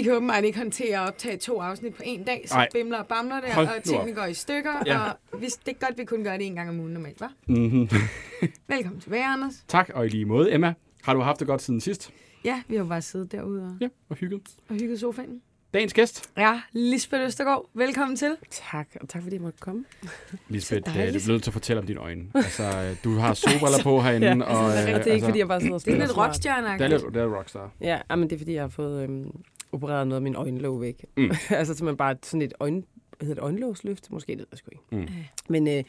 Vi kan åbenbart ikke håndtere at optage to afsnit på en dag, så Nej. bimler og bamler der, Hold og tingene op. går i stykker, Ja. og hvis, det er godt, vi kun gør det en gang om ugen normalt, hva'? Mm-hmm. Velkommen tilbage, Anders. Tak, og i lige måde, Emma. Har du haft det godt siden sidst? Ja, vi har bare siddet derude og, Ja, og hygget. og hygget sofaen. Dagens gæst, Ja, Lisbeth Østergaard, velkommen til. Tak, og tak fordi jeg måtte komme. Lisbeth, øh, du bliver nødt til at fortælle om dine øjne. Altså, øh, du har solbriller på herinde, Ja, og... og, det er ikke, altså, fordi jeg bare sidder og Det er lidt rockstjerne det er lidt, det er rockstar. Ja, ah, men det er fordi, jeg har fået øhm, opereret noget af min øjenlåg væk. Mm. Altså simpelthen bare sådan et øjen, hedder det, øjenlågsløft? Måske, det ved jeg sgu ikke. Mm. Men øh,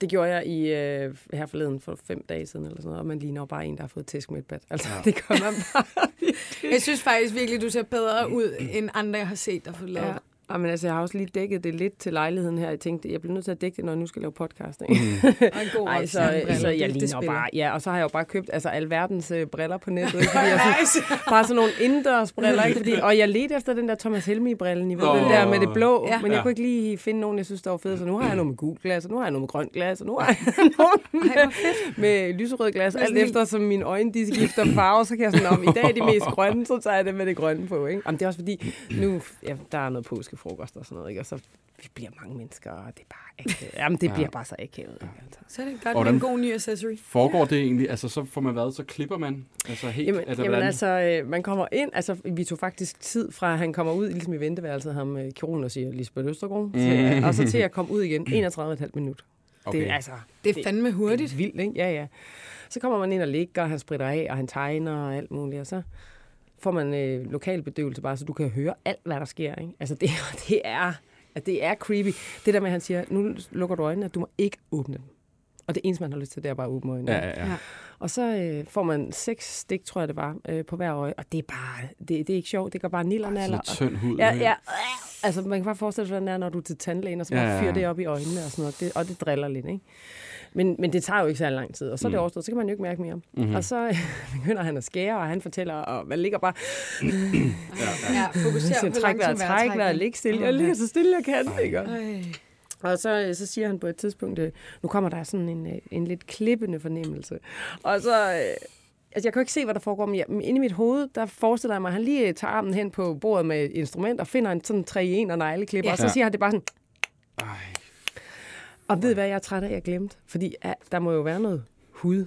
det gjorde jeg i øh, her forleden for fem dage siden, eller sådan noget, og man ligner jo bare en, der har fået tæsk med et bat. Altså, ja. det gør man bare. Jeg synes faktisk virkelig, du ser bedre ud, end andre, jeg har set dig få lavet. ja. Ja, men altså, jeg har også lige dækket det lidt til lejligheden her. Jeg tænkte, jeg bliver nødt til at dække det, når jeg nu skal lave podcast. Ikke? Mm. Og en god Ej, så, så Det- jeg det ligner bare... Ja, og så har jeg jo bare købt altså, alverdens øh, briller på nettet. Ikke? Fordi jeg sådan, bare sådan nogle indendørs briller. Ikke? Fordi, og jeg ledte efter den der Thomas Helmi-brillen, I ved, Åh. den der med det blå. Ja. Men jeg Ja. kunne ikke lige finde nogen, jeg synes, der var fede. Så nu har jeg noget med gul glas, og nu har jeg noget med grønt glas, og nu har jeg hvor fedt. med lyserød glas. Med Alt efter, som mine øjne de skifter farve, så kan jeg sådan, om i dag er de mest grønne, så tager jeg det med det grønne på. Ikke? Jamen, det er også fordi, nu ja, der er noget påskefrokost og sådan noget, ikke? og så vi bliver mange mennesker, og det er bare akavet. Jamen, det Ja. bliver bare så akavet. Ikke? Altså. Så er det godt med en god ny accessory. Foregår det egentlig? Altså, så får man hvad? Så klipper man? Altså, helt? Jamen, altså, jamen altså, øh, man kommer ind, altså vi tog faktisk tid fra, at han kommer ud, ligesom i venteværelset, ham øh, kirurgen, og siger Lisbeth Østergaard, Mm. til, og så til at komme ud igen, 31,5 minut. okay. Det er altså Det er fandme det hurtigt. er vildt, ikke? Ja, ja. Så kommer man ind og ligger, og han spritter af, og han tegner og alt muligt, og så får man øh, lokalbedøvelse bare, så du kan høre alt, hvad der sker, ikke? Altså, det, det er... At det er creepy. Det der med, at han siger, nu lukker du øjnene, at du må ikke åbne dem. Og det eneste, man har lyst til, det er bare at åbne øjnene. Ja, ja, ja. Ja. Og så øh, får man seks stik, tror jeg det var, øh, på hver øje. Og det er bare, det, det er ikke sjovt. Det går bare nillerne Sådan en tynd hud. Ja, ja. Altså, man kan bare forestille sig, hvordan det er, når du er til tandlægen, og så bare Ja, ja, fyrer det op i øjnene og sådan noget. Det, og det driller lidt, ikke? Men, men det tager jo ikke så lang tid, og så er det Mm. overstået, så kan man jo ikke mærke mere. Mhm. Mm-hmm. Og så øh, begynder han at skære, og han fortæller, og man ligger bare, Ja, fokuser så på træk vejret, træk vejret, stille, jeg ligger så stille, jeg kan, ikke? Ej. Og så, øh, så siger han på et tidspunkt, øh, nu kommer der sådan en, en lidt klippende fornemmelse. Og så, altså jeg kan jo ikke se, hvad der foregår, men, jeg, men inde i mit hoved, der forestiller jeg mig, at han lige tager armen hen på bordet med et instrument og finder en sådan 3 i 1 og negleklipper, Ja. og så Ja. siger han det bare sådan. Og ved hvad, jeg er træt af, jeg glemte. Fordi ja, der må jo være noget hud.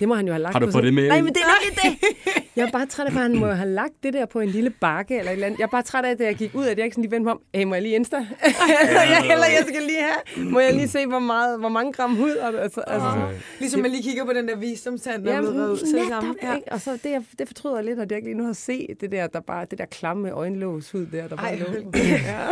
Det må han jo have lagt Har du på fået det med Nej, men det er nemlig det. Jeg er bare træt af, at han må have lagt det der på en lille bakke eller et eller andet. Jeg er bare træt af, at jeg gik ud, at jeg ikke sådan lige vendte mig om. Hey, må jeg lige insta? jeg, eller jeg skal lige have. Må jeg lige se, hvor, meget, hvor mange gram hud? Og, altså, altså, sådan. Ligesom man lige kigger på den der visdomstand, der er Jamen, ud. Er det netop, samme. Ja. ikke? Og så det, jeg- det fortryder jeg lidt, at jeg ikke lige nu har set det der, der bare, det der klamme øjenlåshud der, der bare Ej, lå. Ja.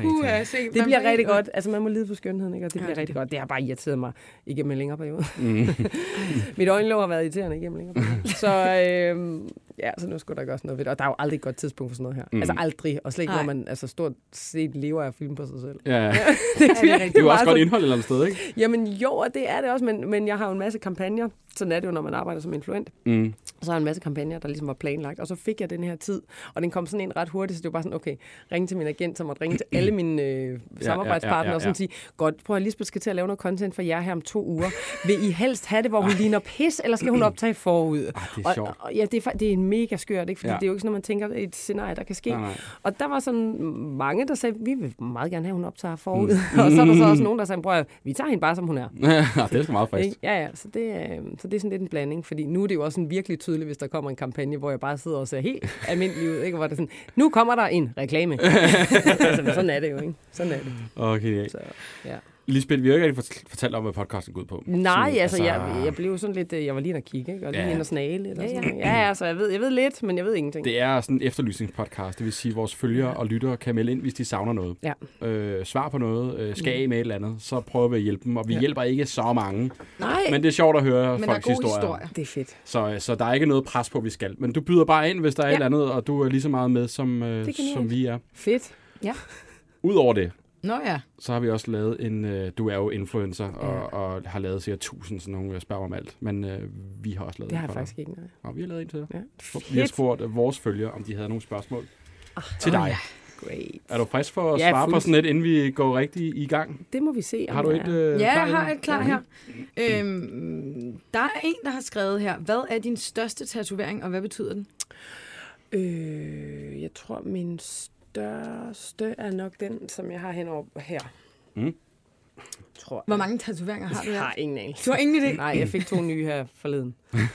Uh, jeg se, Det bliver rigtig godt. Altså, man må lide for skønheden, ikke? Og det Ja, bliver det rigtig godt. Det har bare irriteret mig igennem en længere periode. Mm. Mit øjenlåg har været irriterende igennem længere periode. Så, øh, ja, så nu skulle der gøres noget ved det. Og der er jo aldrig et godt tidspunkt for sådan noget her. Mm. Altså aldrig. Og slet ikke, når man altså, stort set lever af at filme på sig selv. Ja, ja. det, det er. Det er jo også godt indhold et eller andet sted, ikke? Jamen jo, og det er det også, men, men jeg har jo en masse kampagner. Sådan er det jo, når man arbejder som influent. Mm. Så har jeg en masse kampagner, der ligesom var planlagt, og så fik jeg den her tid, og den kom sådan ind ret hurtigt, så det var bare sådan, okay, ringe til min agent, som måtte ringe til alle mine øh, samarbejdspartnere, ja, ja, og sådan ja. sige, godt, prøv at Lisbeth skal til at lave noget content for jer her om to uger. Vil I helst have det, hvor hun ligner pis, eller skal hun optage forud? Ej, det er Og, sjovt. og, ja, det er, det er en mega skørt, ikke? Fordi Ja. ja. det er jo ikke sådan, når man tænker, er et scenarie, der kan ske. Nej, nej. Og der var sådan mange, der sagde, vi vil meget gerne have, at hun optager forud. Mm. og så er der så også nogen, der sagde, prøv at, vi tager hende bare, som hun er. Ja, det er sgu meget frisk. Ja, ja, så det, øh, så det er sådan lidt en blanding, fordi nu er det jo også sådan virkelig tydeligt, hvis der kommer en kampagne, hvor jeg bare sidder og ser helt almindelig ud, ikke? hvor det sådan, nu kommer der en reklame. altså, sådan er det jo, ikke? Sådan er det. Okay. Så, ja. Lisbeth, vi har jo ikke rigtig fort- fortalt om, hvad podcasten går ud på. Nej, Sådan, altså, jeg, jeg blev sådan lidt, øh, jeg var lige inde og kigge, ikke? og lige Ja. inde og snage lidt. Og Ja, sådan ja. ja, altså, jeg ved, jeg ved lidt, men jeg ved ingenting. Det er sådan en efterlysningspodcast, det vil sige, at vores følgere og lyttere kan melde ind, hvis de savner noget. Ja. Øh, svar på noget, øh, skal af med et eller andet, så prøver vi at hjælpe dem. Og vi Ja. hjælper ikke så mange, Nej, men det er sjovt at høre Men der er folks gode historier. historier. det er fedt. Så, så der er ikke noget pres på, at vi skal. Men du byder bare ind, hvis der er ja. Et eller andet, og du er lige så meget med, som, øh, som vi er. Fedt. Ja. Udover det, Nå ja. så har vi også lavet en... Øh, du er jo influencer, og, og har lavet cirka 1000 sådan nogle, spørger om alt. Men øh, vi har også lavet Det en har jeg dig. faktisk ikke, nej. Og vi har lavet en til dig. Ja. Vi har spurgt øh, vores følgere, om de havde nogle spørgsmål til dig. Great. Er du frisk for at Ja, svare på sådan et, inden vi går rigtig i gang? Det må vi se. Har du et øh, Ja, klar jeg har et klar her. Øhm, der er en, der har skrevet her. Hvad er din største tatovering, og hvad betyder den? Øh, jeg tror, min største er nok den, som jeg har henover her. Mm. Tror Hvor mange tatoveringer har du Jeg har ingen anelse. Du har ingen idé? Nej, jeg fik to nye her forleden.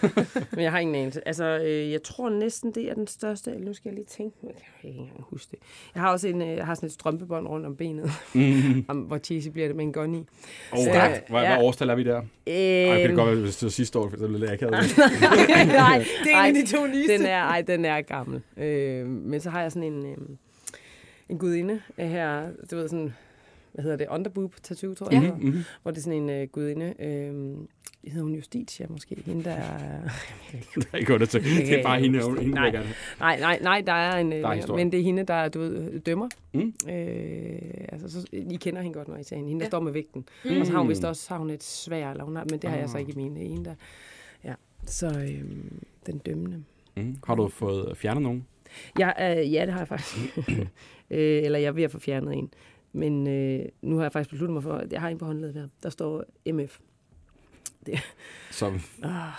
Men jeg har ingen anelse. Altså, øh, jeg tror næsten, det er den største. Nu skal jeg lige tænke. Jeg kan ikke engang huske det. Jeg har også en, øh, jeg har sådan et strømpebånd rundt om benet, Mm. om, hvor cheesy bliver det med en gun i. Oh, Stærkt. hvad, hvad Ja. årstal er vi der? Øh, Ej, det kan godt være, hvis det var sidste år, for så ville jeg ikke have det. nej, Det er en af de to nyeste. Den er, ej, den er gammel. Øh, men så har jeg sådan en, øh, en gudinde her, du ved sådan, hvad hedder det, underboob tattoo, tror jeg, Ja. ja. Mhm. hvor det er sådan en øh, gudinde. Øh, hedder hun Justitia måske? Hende, der er... Det er ikke godt at til. Det er bare hende, hende Nej. der. Nej, nej, nej, der er en... øh, Der er historie. men det er hende, der du ved, dømmer. Mm. Øh, altså, så, I kender hende godt, når I ser hende. Hende, der Ja. står med vægten. Mm. Mm. Og så har hun vist også har hun et svær, eller hun har, men det har jeg så Ah. ikke i min. Det er en, der... Ja, så øh, den dømmende. Mm. Har du fået fjernet nogen? Ja, øh, ja, det har jeg faktisk. øh, eller jeg er ved at få fjernet en. Men øh, nu har jeg faktisk besluttet mig for, at jeg har en på håndledet der. Der står MF. Så Ah,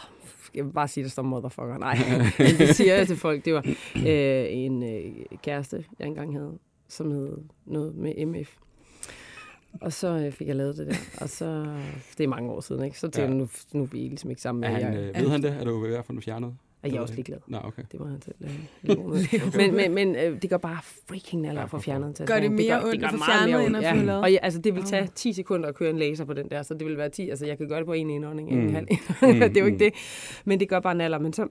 jeg vil bare sige, der står motherfucker. Nej, men det siger jeg til folk. Det var øh, en øh, kæreste, jeg engang havde, som hed noget med MF. Og så øh, fik jeg lavet det der. Og så, det er mange år siden, ikke? Så tænkte Ja. jeg, nu, nu er vi ligesom ikke sammen er med han, jeg, øh, ved han det? Er du i hvert fald fjernet? Er jeg også ligeglad. Nå, okay. Det må han selv øh, men men, men øh, det gør bare freaking naller at få for fjernet en Gør det tatovering. mere gør- ondt at få meget fjernet, mere end at få lavet? Og ja, altså, det vil tage Ah. 10 sekunder at køre en laser på den der, så det vil være 10. Altså, jeg kan gøre det på en indånding, Mm. en halv. Mm, det er jo ikke mm. det. Men det gør bare naller. Men så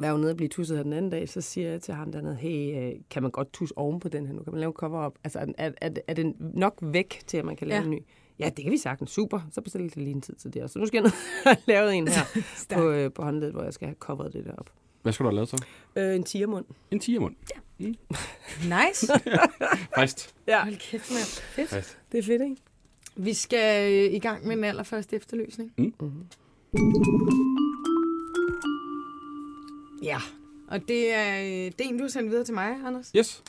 var jeg jo nede og blive tusset her den anden dag, så siger jeg til ham dernede, hey, øh, kan man godt tusse oven på den her nu? Kan man lave en cover-up? Altså, er, er, er, er den nok væk til, at man kan lave Ja. en ny? Ja, det kan vi sagtens. Super. Så bestiller jeg lige en tid til det. Så nu skal jeg ned og lave en her på, øh, på håndledet, hvor jeg skal have coveret det der op. Hvad skulle du have lavet så? Øh, en tiermund. En tigermund. Nice. Frist. Ja, Hold kæft, mand. Fedt. Frist. det er fedt, ikke? Vi skal øh, i gang med den allerførste efterlysning. Mm-hmm. Ja. Og det er, øh, det er en, du har sendt videre til mig, Anders. Yes.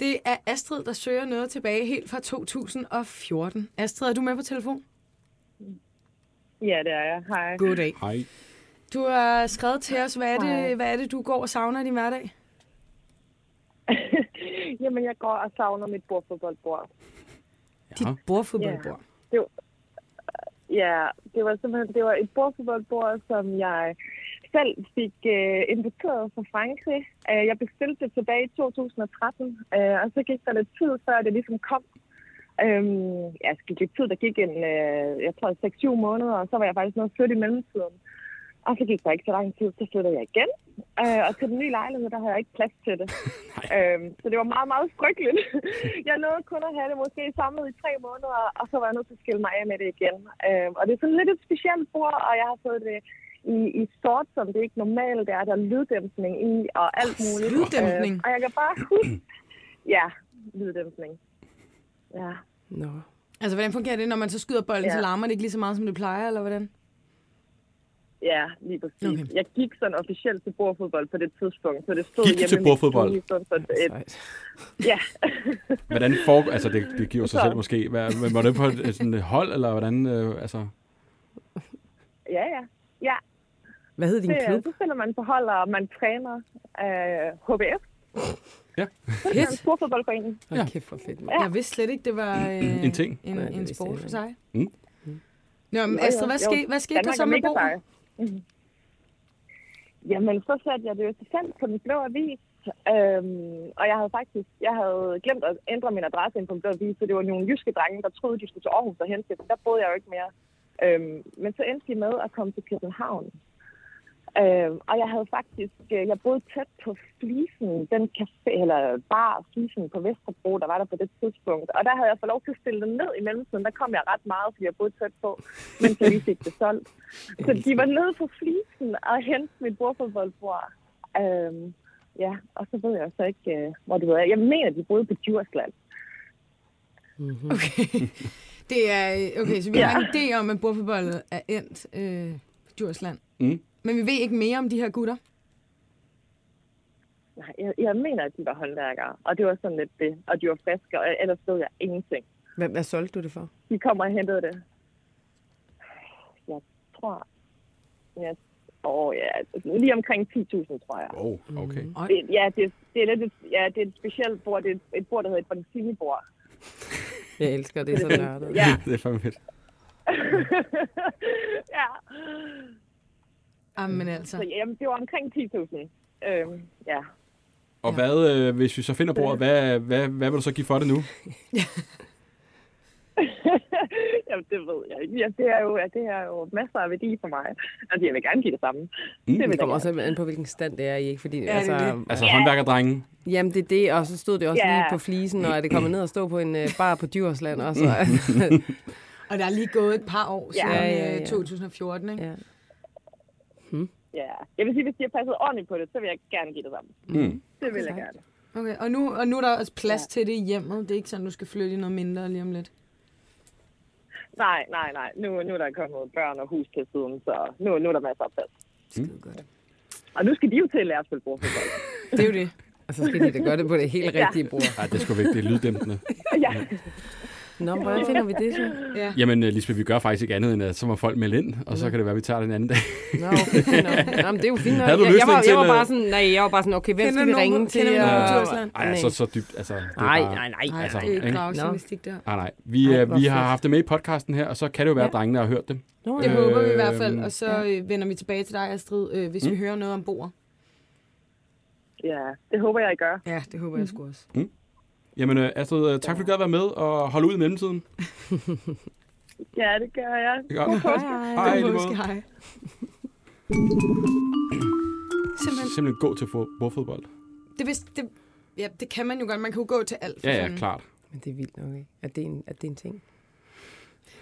Det er Astrid, der søger noget tilbage helt fra 2014. Astrid, er du med på telefon? Ja, det er jeg. Hej. Goddag. Hej. Du har skrevet til os, hvad er, det, hvad er det, du går og savner i din hverdag? Jamen, jeg går og savner mit bordfodboldbord. Ja. Dit bordfodboldbord. Ja, det var simpelthen det var et bordfodboldbord, som jeg selv fik øh, importeret fra Frankrig. Øh, jeg bestilte det tilbage i 2013, øh, og så gik der lidt tid, før det ligesom kom. Øhm, ja, så gik lidt tid, der gik en, øh, jeg tror, 6-7 måneder, og så var jeg faktisk noget flytte i mellemtiden. Og så gik der ikke så lang tid, så flyttede jeg igen. Øh, og til den nye lejlighed, der havde jeg ikke plads til det. øhm, så det var meget, meget frygteligt. jeg nåede kun at have det måske samlet i tre måneder, og så var jeg nødt til at skille mig af med det igen. Øhm, og det er sådan lidt et specielt bord, og jeg har fået det i, i sort, som det ikke normalt er. Der er lyddæmpning i, og alt muligt. lyddæmpning? Øh, og jeg kan bare huske... Ja, lyddæmpning. Ja. Nå. Altså, hvordan fungerer det, når man så skyder bolden, ja. Så larmer det ikke lige så meget, som det plejer, eller hvordan? Ja, lige præcis. Okay. Jeg gik sådan officielt til bordfodbold på det tidspunkt, så det stod Gik hjemme til bordfodbold? stue, sådan, så et, ja. Hvordan foregår... Altså, det, det giver sig Så. selv måske. Hvad, var det på et sådan et hold, eller hvordan... Øh, altså... ja, ja. Ja, Hvad hed din det, klub? så spiller man på hold, og man træner øh, HBF. Ja. Det er en storfodboldforening. Hold Ja. kæft for fedt. Ja. Jeg vidste slet ikke, det var øh, En ting. en, Nej, en sport for sig. Mm. Nå, men. Astrid, hvad, Jo, ske, hvad skete der så med seje. Mhm. Jamen, så satte jeg det jo til salg på den blå avis. Øhm, og jeg havde faktisk jeg havde glemt at ændre min adresse ind på den blå avis, så det var nogle jyske drenge, der troede, de skulle til Aarhus og hente det. Der boede jeg jo ikke mere. Øhm, men så endte de med at komme til København. Øhm, og jeg havde faktisk, øh, jeg boede tæt på Flisen, den café, eller bar Flisen på Vesterbro, der var der på det tidspunkt. Og der havde jeg fået lov til at stille den ned i mellemtiden. Der kom jeg ret meget, fordi jeg boede tæt på, mens jeg lige fik det solgt. Så de var nede på Flisen og hente mit bordfodboldbord. Øhm, ja, og så ved jeg så ikke, øh, hvor det er. Jeg mener, de boede på Djursland. Okay. Det er, okay, så vi Ja. har en idé om, at bordfodboldet er endt øh, Djursland. Mm. Men vi ved ikke mere om de her gutter. Nej, jeg, jeg mener, at de var håndværkere, og det var sådan lidt det. Og de var friske, og ellers ved jeg ingenting. Hvad, hvad solgte du det for? De kommer og hentede det. Jeg tror... Ja, åh, ja, lige omkring 10.000, tror jeg. Oh, okay. Mm. Det, ja, det, det er lidt et, ja, det er et specielt bord. Det er et, et bord, der hedder et Boncini-bord. Jeg elsker det, så nørdet. Ja, Det er fandme fedt. ja. Jamen Så altså. jamen, det var omkring 10.000. Øhm, ja. Og hvad, øh, hvis vi så finder bordet, hvad, hvad, hvad vil du så give for det nu? jamen, det ved jeg ikke. Ja, det, er jo, ja, det er jo masser af værdi for mig. Altså, jeg vil gerne give det samme. Mm, det vil Det jeg kommer også an på, hvilken stand det er i, ikke? Fordi, det er altså, det. Altså håndværkerdrenge. Jamen, det er det, og så stod det også Ja. lige på flisen, og er det kommet ned og stå på en uh, bar på Djursland også. Og der er lige gået et par år Ja. siden Ja, ja, ja. øh, 2014, ikke? ja. Ja. Jeg vil sige, hvis de har passet ordentligt på det, så vil jeg gerne give det samme. Mm. Det vil jeg gerne. Okay, og nu, og nu er der også plads Ja. til det i hjemmet. Det er ikke sådan, du skal flytte i noget mindre lige om lidt. Nej, nej, nej. Nu, nu er der kommet børn og hus til siden, så nu, nu er der masser af plads. Skide godt. Og nu skal de jo til at lære at spille bordfodbold. Det er jo det. Og så skal de da gøre det på det helt Ja. rigtige bord. Ej, det sgu vigtigt. Det er lyddæmpende. ja. Nå, men hvordan finder vi det så? Ja. Jamen, øh, Lisbeth, vi gør faktisk ikke andet, end at så må folk melde ind, og så kan det være, at vi tager det en anden dag. Nå, okay, fint nok. Nå, men det er jo fint nok. Jeg, lyst jeg, var, til, jeg var øh, bare sådan, nej, jeg var bare sådan, okay, hvem skal vi ringe nogen- til? kender du nogen på og- Djursland? Ej, altså så dybt. Altså, det er Nej, bare- nej, nej. Nej, Altså, det er ikke gravjournalistik der. Nej, nej. Vi, Ej, øh, hvor vi har haft det med i podcasten her, og så kan det jo være, at Ja. drengene har hørt det. Det håber vi i hvert fald, Øhm, og så øh, vender vi tilbage til dig, Astrid, øh, hvis vi hører noget om bord. ja, det håber jeg, I gør. Ja, det håber jeg sgu også. Jamen, øh, Astrid, øh, tak fordi du gad være med, og hold ud i mellemtiden. Ja, det gør jeg. Det er godt. God påske. Hej. Hej, God påske, hej. Simpelthen, Simpelthen gå til fo- bordfodbold. det, vidste, det, ja, det kan man jo godt. Man kan jo gå til alt. For Ja, ja, klart. Men det er vildt nok, ikke? At det er en, at det er en ting.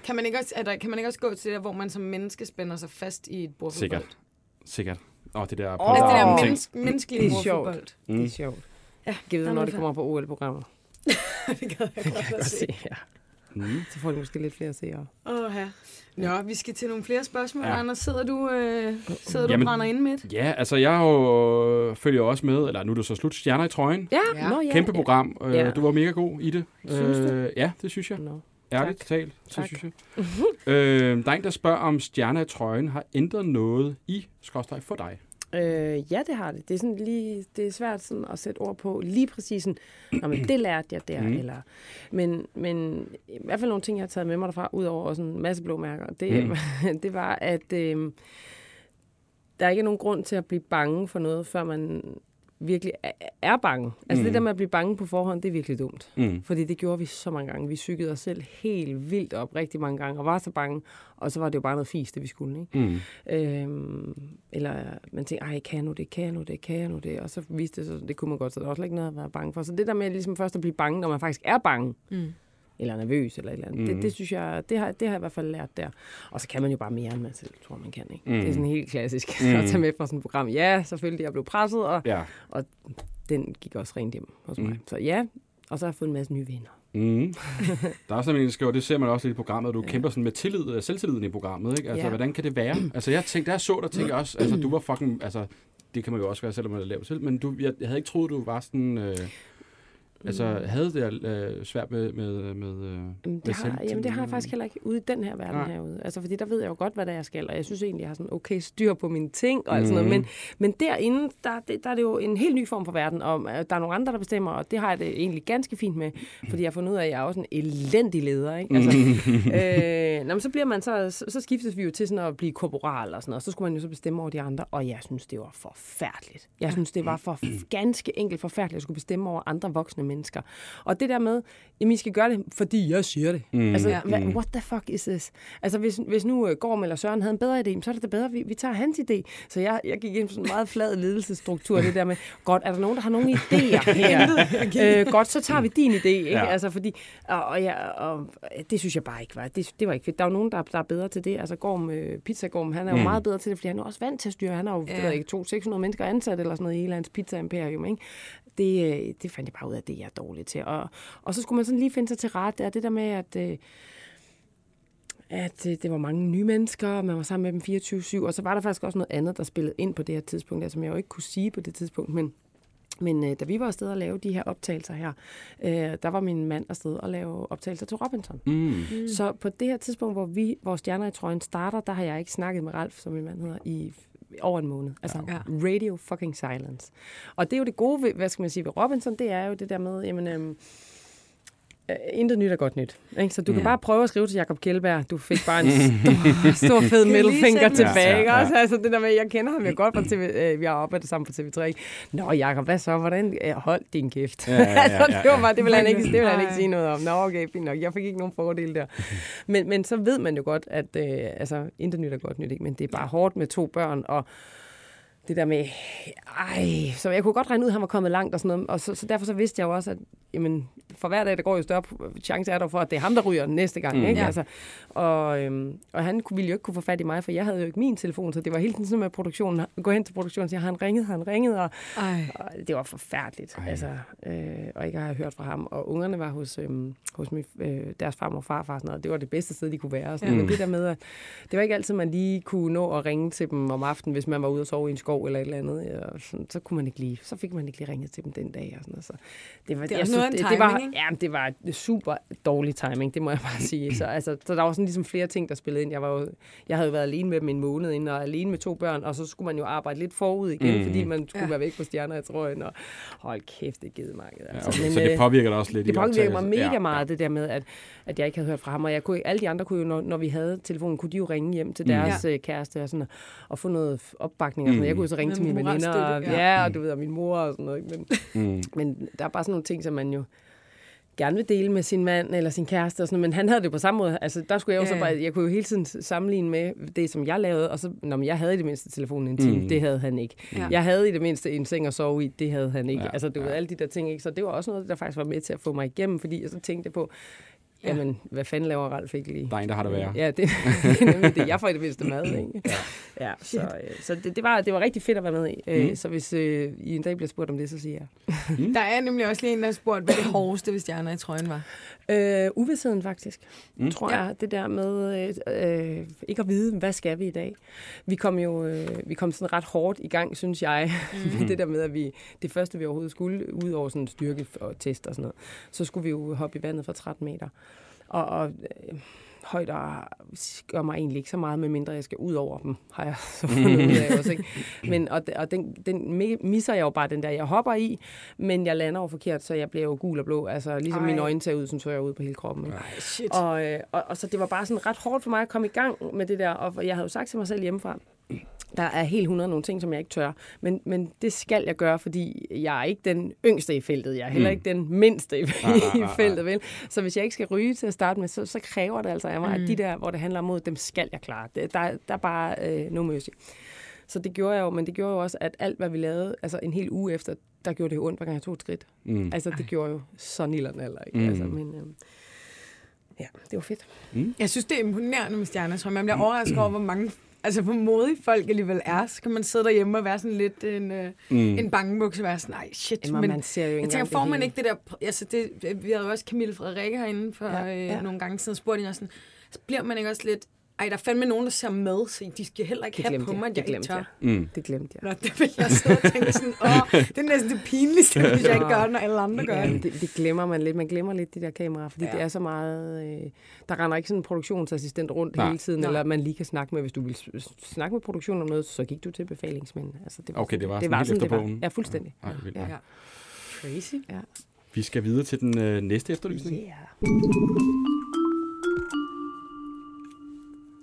Kan man, ikke også, er der, kan man ikke også gå til det der, hvor man som menneske spænder sig fast i et bordfodbold? Sikkert. Sikkert. Åh, det der... Åh, Altså det der menneske, menneskelige Det er sjovt. bordfodbold. Mm. Det er sjovt. Ja, Giv der det, er når det kommer på OL-programmer. det gad jeg godt at se. Se, ja. Mm. Så får de måske lidt flere seere. Åh, ja. Nå, vi skal til nogle flere spørgsmål. Ja. Ja. Anders, sidder du, øh, sidder du Jamen- og brænder ind midt? Ja, altså jeg har jo, øh, følger jo også med, eller nu er det så slut, Stjerner i trøjen. Ja, Ja. Nå, ja. Kæmpe program. Øh, Ja. Du var mega god i det. Synes du? Øh, ja, det synes jeg. Nå. Ærligt Tak. talt, så Tak. synes jeg. øh, der er en, der spørger, om Stjerner i trøjen har ændret noget i skråstreg for dig. Øh, ja, det har det. Det er, sådan lige, det er svært sådan at sætte ord på lige præcis sådan, Nå, men det lærte jeg der. Mm. Eller, men, men i hvert fald nogle ting, jeg har taget med mig derfra, ud over også en masse blå mærker, det, mm. det var, at øh, der er ikke nogen grund til at blive bange for noget, før man virkelig er, bange. Altså Mm. det der med at blive bange på forhånd, det er virkelig dumt. Mm. Fordi det gjorde vi så mange gange. Vi cyklede os selv helt vildt op rigtig mange gange, og var så bange. Og så var det jo bare noget fis, det vi skulle. Ikke? Mm. Øhm, eller man tænker, ej, kan jeg nu det, kan jeg nu det, kan jeg nu det? Og så viste det sig, det kunne man godt, så der var slet ikke noget at være bange for. Så det der med ligesom først at blive bange, når man faktisk er bange, Mm. Eller nervøs, eller et eller andet, mm. Mhm. det, det synes jeg, det har, det har jeg i hvert fald lært der. Og så kan man jo bare mere, end man selv tror, man kan. Ikke? Mm. Det er sådan helt klassisk Mm. at tage med fra sådan et program. Ja, selvfølgelig, jeg blev presset, og Ja. den gik også rent hjem hos Mm. mig. Så ja, og så har jeg fået en masse nye venner. Mm. Der er også en, der skriver, det ser man også lidt i programmet, at du ja. kæmper sådan med tillid, øh, selvtilliden i programmet. Ikke? Altså, ja. Hvordan kan det være? Altså, jeg tænkte, der så der tænkte jeg også, altså, du var fucking, altså, det kan man jo også være, selvom man er lavet selv, men du, jeg, jeg havde ikke troet, du var sådan, øh, altså, havde det øh, svært med, med, med, øh, Jamen, med det, har, jamen, det har jeg faktisk heller ikke ude i den her verden Nej. herude. Altså, fordi der ved jeg jo godt, hvad det er, jeg skal, og jeg synes egentlig, jeg har sådan okay styr på mine ting og alt sådan noget. Mhm. Men, men derinde, der, det, der er det jo en helt ny form for verden, og øh, der er nogle andre, der bestemmer, og det har jeg det egentlig ganske fint med, fordi jeg har fundet ud af, at jeg er også en elendig leder. Ikke? Altså, øh, nå, men så bliver man så, så, så skiftes vi jo til sådan at blive korporal og sådan noget, og så skulle man jo så bestemme over de andre, og jeg synes, det var forfærdeligt. Jeg synes, det var for ganske enkelt forfærdeligt at skulle bestemme over andre voksne mennesker mennesker. Og det der med, jamen I skal gøre det, fordi jeg siger det. Mm. Altså, Ja. ja. what the fuck is this? Altså, hvis, hvis nu uh, Gorm eller Søren havde en bedre idé, så er det da bedre, vi, vi tager hans idé. Så jeg, jeg gik ind på sådan en meget flad ledelsesstruktur, det der med, godt, er der nogen, der har nogle idéer her? øh, godt, så tager vi din idé, ikke? Ja. Altså, fordi, og, og, ja, og, det synes jeg bare ikke var, det, det var ikke fedt. Der er jo nogen, der, der er bedre til det. Altså, Gorm, øh, Pizzagorm, han er jo mm. meget bedre til det, fordi han er også vant til at styre. Han har jo, Ja. ved jeg ikke, to 600 mennesker ansat eller sådan noget i hele hans pizza-imperium, ikke? Det, øh, det fandt jeg bare ud af, at det er jeg dårlig til. Og, og så skulle man sådan lige finde sig til rette, og det der med, at... Øh, at øh, det var mange nye mennesker, og man var sammen med dem 24-7, og så var der faktisk også noget andet, der spillede ind på det her tidspunkt, altså, som jeg jo ikke kunne sige på det tidspunkt, men men øh, da vi var afsted og lave de her optagelser her, øh, der var min mand afsted og lave optagelser til Robinson. Mm. Mm. Så på det her tidspunkt, hvor vi, vores stjerner i trøjen starter, der har jeg ikke snakket med Ralf, som min mand hedder, i over en måned. Altså Ja. radio fucking silence. Og det er jo det gode, ved, hvad skal man sige, ved Robinson, det er jo det der med, jamen, øhm, øh, intet nyt er godt nyt. Ikke? Så du kan bare prøve at skrive til Jakob Kjellberg. Du fik bare en stor, stor fed middelfinger tilbage. Ja, ja, ja. Også, altså det der med, jeg kender ham jo godt fra TV, øh, vi har arbejdet sammen på TV3. ikke? Nå Jakob, hvad så? Hvordan? Øh, hold din kæft. Ja, ja, ja, altså, det var ja. bare, det vil han ikke, det vil han ikke sige noget om. Nå, okay, fint nok. Jeg fik ikke nogen fordele der. Men, men så ved man jo godt, at øh, altså, intet nyt er godt nyt, ikke? men det er bare hårdt med to børn, og det der med, ej, så jeg kunne godt regne ud, at han var kommet langt og sådan noget, og så, så derfor så vidste jeg jo også, at jamen, for hver dag, der går jo større chance er der for, at det er ham, der ryger næste gang. Mm. Ikke? Ja. Altså, og, øhm, og han kunne- ville jo ikke kunne få fat i mig, for jeg havde jo ikke min telefon, så det var hele tiden sådan med produktionen. Gå hen til produktionen og sige, han ringet, har han ringet, og, og det var forfærdeligt, Ej. altså, øh, og ikke har jeg hørt fra ham. Og ungerne var hos, øhm, hos min, øh, deres farmor og farfar, og sådan noget. det var det bedste sted, de kunne være. Og sådan. Ja. Men det der med, at det var ikke altid, man lige kunne nå at ringe til dem om aftenen, hvis man var ude og sove i en skov eller et eller andet. Ja, og sådan, så kunne man ikke lige, så fik man ikke lige ringet til dem den dag. Og sådan noget. Så det var, Det jeg noget af en det, det var, timing, ikke? ja, det var super dårlig timing, det må jeg bare sige. Så, altså, så der var sådan ligesom flere ting, der spillede ind. Jeg, var jo, jeg havde jo været alene med dem en måned inden, og alene med to børn, og så skulle man jo arbejde lidt forud igen, Mm. fordi man skulle Ja. ja. være væk på stjerner, jeg tror. Og hold kæft, det givet mig. Ja, Altså. okay. Så det øh, påvirker dig også lidt det i påvirker mig mega Ja, meget, det der med, at, at jeg ikke havde hørt fra ham. Og jeg kunne, alle de andre kunne jo, når, når vi havde telefonen, kunne de jo ringe hjem til Mm. deres mm. kæreste og, sådan, og, få noget opbakning. Og sådan. Mm. Jeg kunne jo så ringe Med til mine veninder. Og, ja. ja. og du ved, og min mor og sådan noget. Men, Mm. men der er bare sådan nogle ting, som man jo gerne vil dele med sin mand eller sin kæreste og sådan noget, men han havde det på samme måde. Altså, der skulle jeg jo Ja, så bare, jeg kunne jo hele tiden sammenligne med det, som jeg lavede, og så, når jeg havde i det mindste telefonen en time, Mm. mm. det havde han ikke. Ja. Jeg havde i det mindste en seng at sove i, det havde han ikke. Ja, Ja, altså, du ja. ved, alle de der ting, ikke? Så det var også noget, der faktisk var med til at få mig igennem, fordi jeg så tænkte på, Ja. jamen, hvad fanden laver Ralf ikke lige? Der er en, der har det værre. Ja, det, det er nemlig det. Jeg får i det mindste mad, ikke? Ja, så, øh, så det, det, var, det var rigtig fedt at være med i. Øh, Mm. Så hvis øh, I en dag bliver spurgt om det, så siger jeg. Der er nemlig også lige en, der har spurgt, hvad det hårdeste ved stjerner i trøjen var. Øh, uvidsheden faktisk, Mm. mm. tror Ja. jeg. Det der med øh, øh, ikke at vide, hvad skal vi i dag. Vi kom jo øh, vi kom sådan ret hårdt i gang, synes jeg. Mm. det der med, at vi det første, vi overhovedet skulle, ud over sådan styrke og test og sådan noget, så skulle vi jo hoppe i vandet fra 13 meter. Og, og øh, højder gør mig egentlig ikke så meget, medmindre jeg skal ud over dem, har jeg så fundet ud af også. Ikke? Men, og og den, den misser jeg jo bare den der, jeg hopper i, men jeg lander jo forkert, så jeg bliver jo gul og blå. Altså ligesom Ej. mine øjne ser ud, som så jeg ud på hele kroppen. Ikke? Ej, shit. Og, øh, og, og så det var bare sådan ret hårdt for mig at komme i gang med det der, og jeg havde jo sagt til mig selv hjemmefra, der er helt 100 nogle ting, som jeg ikke tør. Men, men det skal jeg gøre, fordi jeg er ikke den yngste i feltet. Jeg er heller Mm. ikke den mindste i, Ah, ah, i feltet, vel? Så hvis jeg ikke skal ryge til at starte med, så, så kræver det altså af mig, Mm. at de der, hvor det handler om mod, dem skal jeg klare. Det, der, der er bare øh, no mercy. Så det gjorde jeg jo, men det gjorde jo også, at alt, hvad vi lavede, altså en hel uge efter, der gjorde det jo ondt, hver gang jeg tog et skridt. Mm. Altså, det gjorde jo så nilderne eller ikke. Mm. Altså, men øh, ja, det var fedt. Jeg synes, det er imponerende med stjerner, tror jeg. Man bliver overrasket over, hvor mange altså, hvor modige folk alligevel er. Så kan man sidde derhjemme og være sådan lidt en, øh, Mm. en bangebukse og være sådan, nej, shit. Jamen, men man ser jo jeg tænker, får det man ikke det der... Altså, det, vi havde jo også Camille Frederikke herinde for Ja, ja, ja. Øh, nogle gange siden, og spurgte hende sådan, så bliver man ikke også lidt... Ej, der er fandme nogen, der ser med, så de skal heller ikke Det have glemte på jeg. mig, at Det jeg ikke glemte tør. jeg. Mm. Det glemte jeg. Nå, det vil jeg sidde og tænke sådan, åh, det er næsten det pinligste, hvis jeg ikke gør det, når alle andre gør Ja, det. det, det glemmer man lidt. Man glemmer lidt de der kameraer, fordi Ja. ja. det er så meget... Øh, der render ikke sådan en produktionsassistent rundt Nej. hele tiden, Nej. eller man lige kan snakke med. Hvis du vil snakke med produktionen om noget, så gik du til befalingsmænd. Altså, det var, Okay, det var det sådan var helt sådan, efter det var. Ja, fuldstændig. Ej, vildt. Ja. Ja. Crazy. Ja. Vi skal videre til den øh, næste efterlysning. Yeah.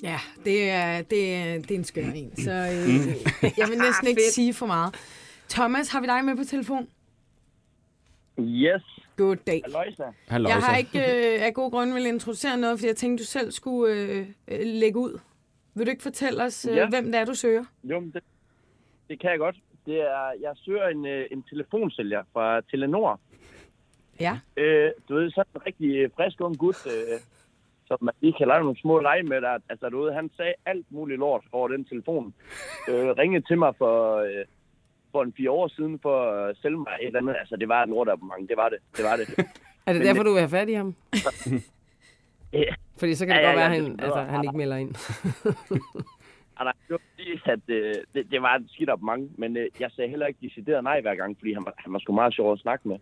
Ja, det er, det er, det er en skøn en. Så øh, Mm. jeg vil næsten ikke sige for meget. Thomas, har vi dig med på telefon? Yes. God dag. Halløjsa. Han Jeg har ikke øh, af god grund vil introducere noget, fordi jeg tænkte, du selv skulle øh, øh, lægge ud. Vil du ikke fortælle os, øh, Ja. hvem det er, du søger? Jo, men det, det kan jeg godt. Det er, jeg søger en, øh, en telefonsælger fra Telenor. Ja. Øh, du ved, sådan en rigtig øh, frisk ung gut, øh, som man lige kan lave nogle små lege med. Der, altså, ved, han sagde alt muligt lort over den telefon. Øh, ringede til mig for, øh, for en fire år siden for at sælge mig et eller andet. Altså, det var et lortabonnement. Det var det. Det var det. Er det Men- derfor, du vil have fat i ham? Ja. Fordi så kan det Ja, godt ja, være, ja, at han, altså, han ikke melder ind. Nej, det var fordi, at øh, det, det var et skidt abonnement, men øh, jeg sagde heller ikke decideret nej hver gang, fordi han var, han var sgu meget sjov at snakke med.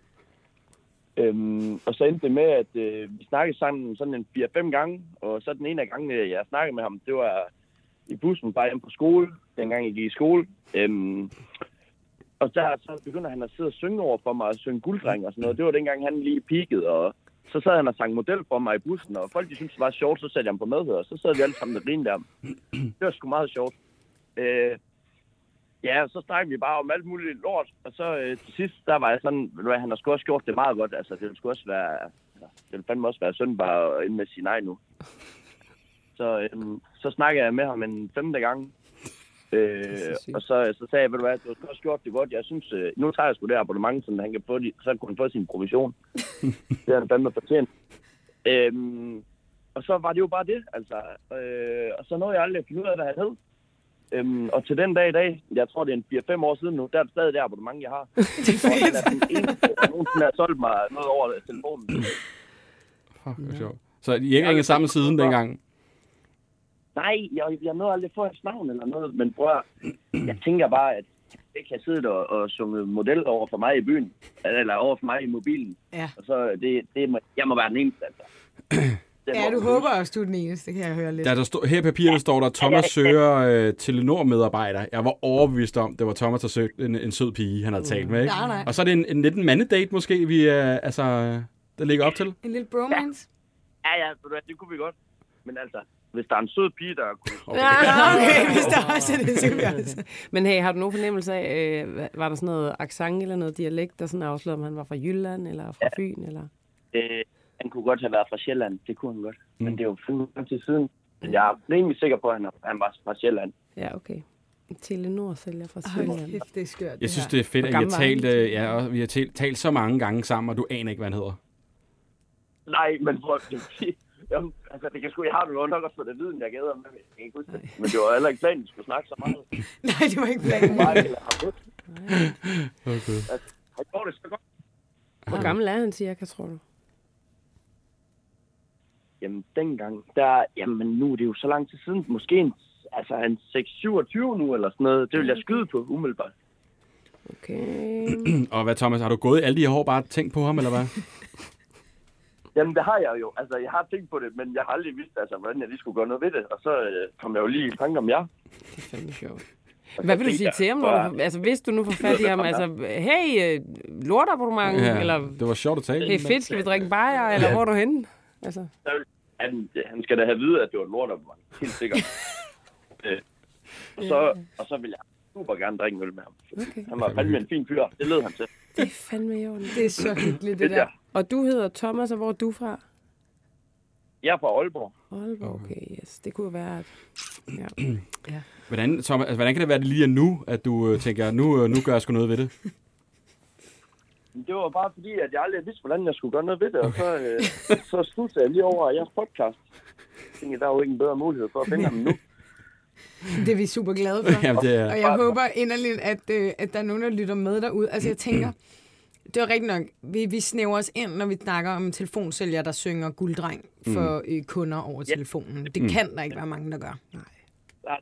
Øhm, og så endte det med, at øh, vi snakkede sammen sådan en 4-5 gange, og så den ene af gangene, jeg snakkede med ham, det var i bussen bare hjem på skole, dengang jeg gik i skole. Øhm, og der så begynder han at sidde og synge over for mig, og synge gulddreng og sådan noget. Det var dengang, han lige peakede, og så sad han og sang model for mig i bussen, og folk de syntes, det var sjovt, så satte jeg ham på medhør, og så sad vi alle sammen og grinede der. Det var sgu meget sjovt. Øh, ja, så snakkede vi bare om alt muligt lort, og så øh, til sidst, der var jeg sådan, ved du hvad, han har sgu også gjort det meget godt, altså det ville sgu også være, altså, det ville fandme også være synd bare at ind med sin nej nu. Så, øh, så snakkede jeg med ham en femte gang, øh, og så, så sagde jeg, ved du hvad, du har også gjort det godt, jeg synes, øh, nu tager jeg sgu det abonnement, så han kan få, de, så kunne han få sin provision. det har han fandme fortjent. Øhm, og så var det jo bare det, altså. Øh, og så nåede jeg aldrig at finde ud af, hvad han hed. Øhm, og til den dag i dag, jeg tror det er en 4-5 år siden nu, der er det stadig det abonnement, jeg har. Og han er den eneste, der nogensinde har solgt mig noget over telefonen. Fuck, hvor sjovt. Så I ikke ringet sammen siden dengang? Nej, jeg, jeg nåede aldrig at få hans navn eller noget, men prøv jeg tænker bare, at jeg kan sidde og, og sunge model over for mig i byen, eller over for mig i mobilen. Ja. Og så, det, det, må- jeg må være den eneste, altså. Ja, du håber også, du er den eneste, kan jeg høre lidt. Da der stod, her i papirerne står der, Thomas søger øh, Telenor-medarbejder. Jeg var overbevist om, det var Thomas, der søgte en, en sød pige, han havde talt med. Ikke? Nej, nej. Og så er det en, en lidt en mandedate måske, vi er, altså, der ligger op til. En lille bromance. Ja, ja, hvad, det kunne vi godt. Men altså, hvis der er en sød pige, der kunne... Ja, okay, hvis der også er det, så vi også. Men hey, har du nogen fornemmelse af, øh, var der sådan noget accent eller noget dialekt, der sådan afslørede, om han var fra Jylland eller fra Fyn? Eller? Øh, han kunne godt have været fra Sjælland, det kunne han godt. Mm. Men det er jo lang tid siden. Men Jeg er rimelig sikker på, at han, han var fra Sjælland. Ja, okay. Telenor-sælger fra Hold Sjælland. kæft, det er skørt, Jeg synes, det er fedt, at vi har talt, øh, ja, og vi har talt, talt så mange gange sammen, og du aner ikke, hvad han hedder. Nej, men prøv at. Jamen, altså, det kan sgu, jeg har jo nok også fået det viden, jeg gader med. Jeg kan ikke huske det. Men det var heller ikke planen, at vi skulle snakke så meget. Nej, det var ikke planen. Bare eller har det. Okay. Han gjorde det så godt. Hvor gammel er han cirka, tror du? Jamen, dengang, der... Jamen, nu er det jo så lang tid siden. Måske en, altså, en 6-27 nu, eller sådan noget. Det vil jeg skyde på, umiddelbart. Okay. Og hvad, Thomas, har du gået alle de her år bare tænkt på ham, eller hvad? Jamen, det har jeg jo. Altså, jeg har tænkt på det, men jeg har aldrig vidst, altså, hvordan jeg lige skulle gøre noget ved det. Og så øh, kom jeg jo lige i tanke om jer. Det er fandme sjovt. Hvad vil du sige jeg til ham, når du, altså hvis du nu får fat i ham, altså, hey, øh, lortabonnement, ja. eller det var sjovt at tale. hey, fedt, skal vi drikke bajer, eller hvor er du henne? Altså, Han, han skal da have vide, at det var et lortabonnement. Helt sikkert. øh, og, så, og så vil jeg super gerne drikke en øl med ham. okay. Han var fandme en fin fyr. Det lød han til. Det er fandme i orden. Det er så hyggeligt, det Det der. Og du hedder Thomas, og hvor er du fra? Jeg er fra Aalborg. Aalborg, okay, yes. Det kunne jo være, at... Ja. Hvordan, Thomas, altså, hvordan kan det være, det lige er nu, at du øh, tænker, nu, øh, nu gør jeg sgu noget ved det? Men Det var bare fordi, at jeg aldrig vidste, hvordan jeg skulle gøre noget ved det. Og så, øh, så sluttede jeg lige over jeres podcast. Jeg tænkte, der er jo ikke en bedre mulighed for at finde ham nu. Det er vi super glade for. Jamen, det er... Og jeg håber inderligt, at, øh, at der er nogen, der lytter med derude. Altså, jeg tænker, det var rigtigt nok, vi, vi snæver os ind, når vi snakker om en telefonsælger, der synger gulddreng for øh, kunder over telefonen. Det kan der ikke være mange, der gør. Nej, nej.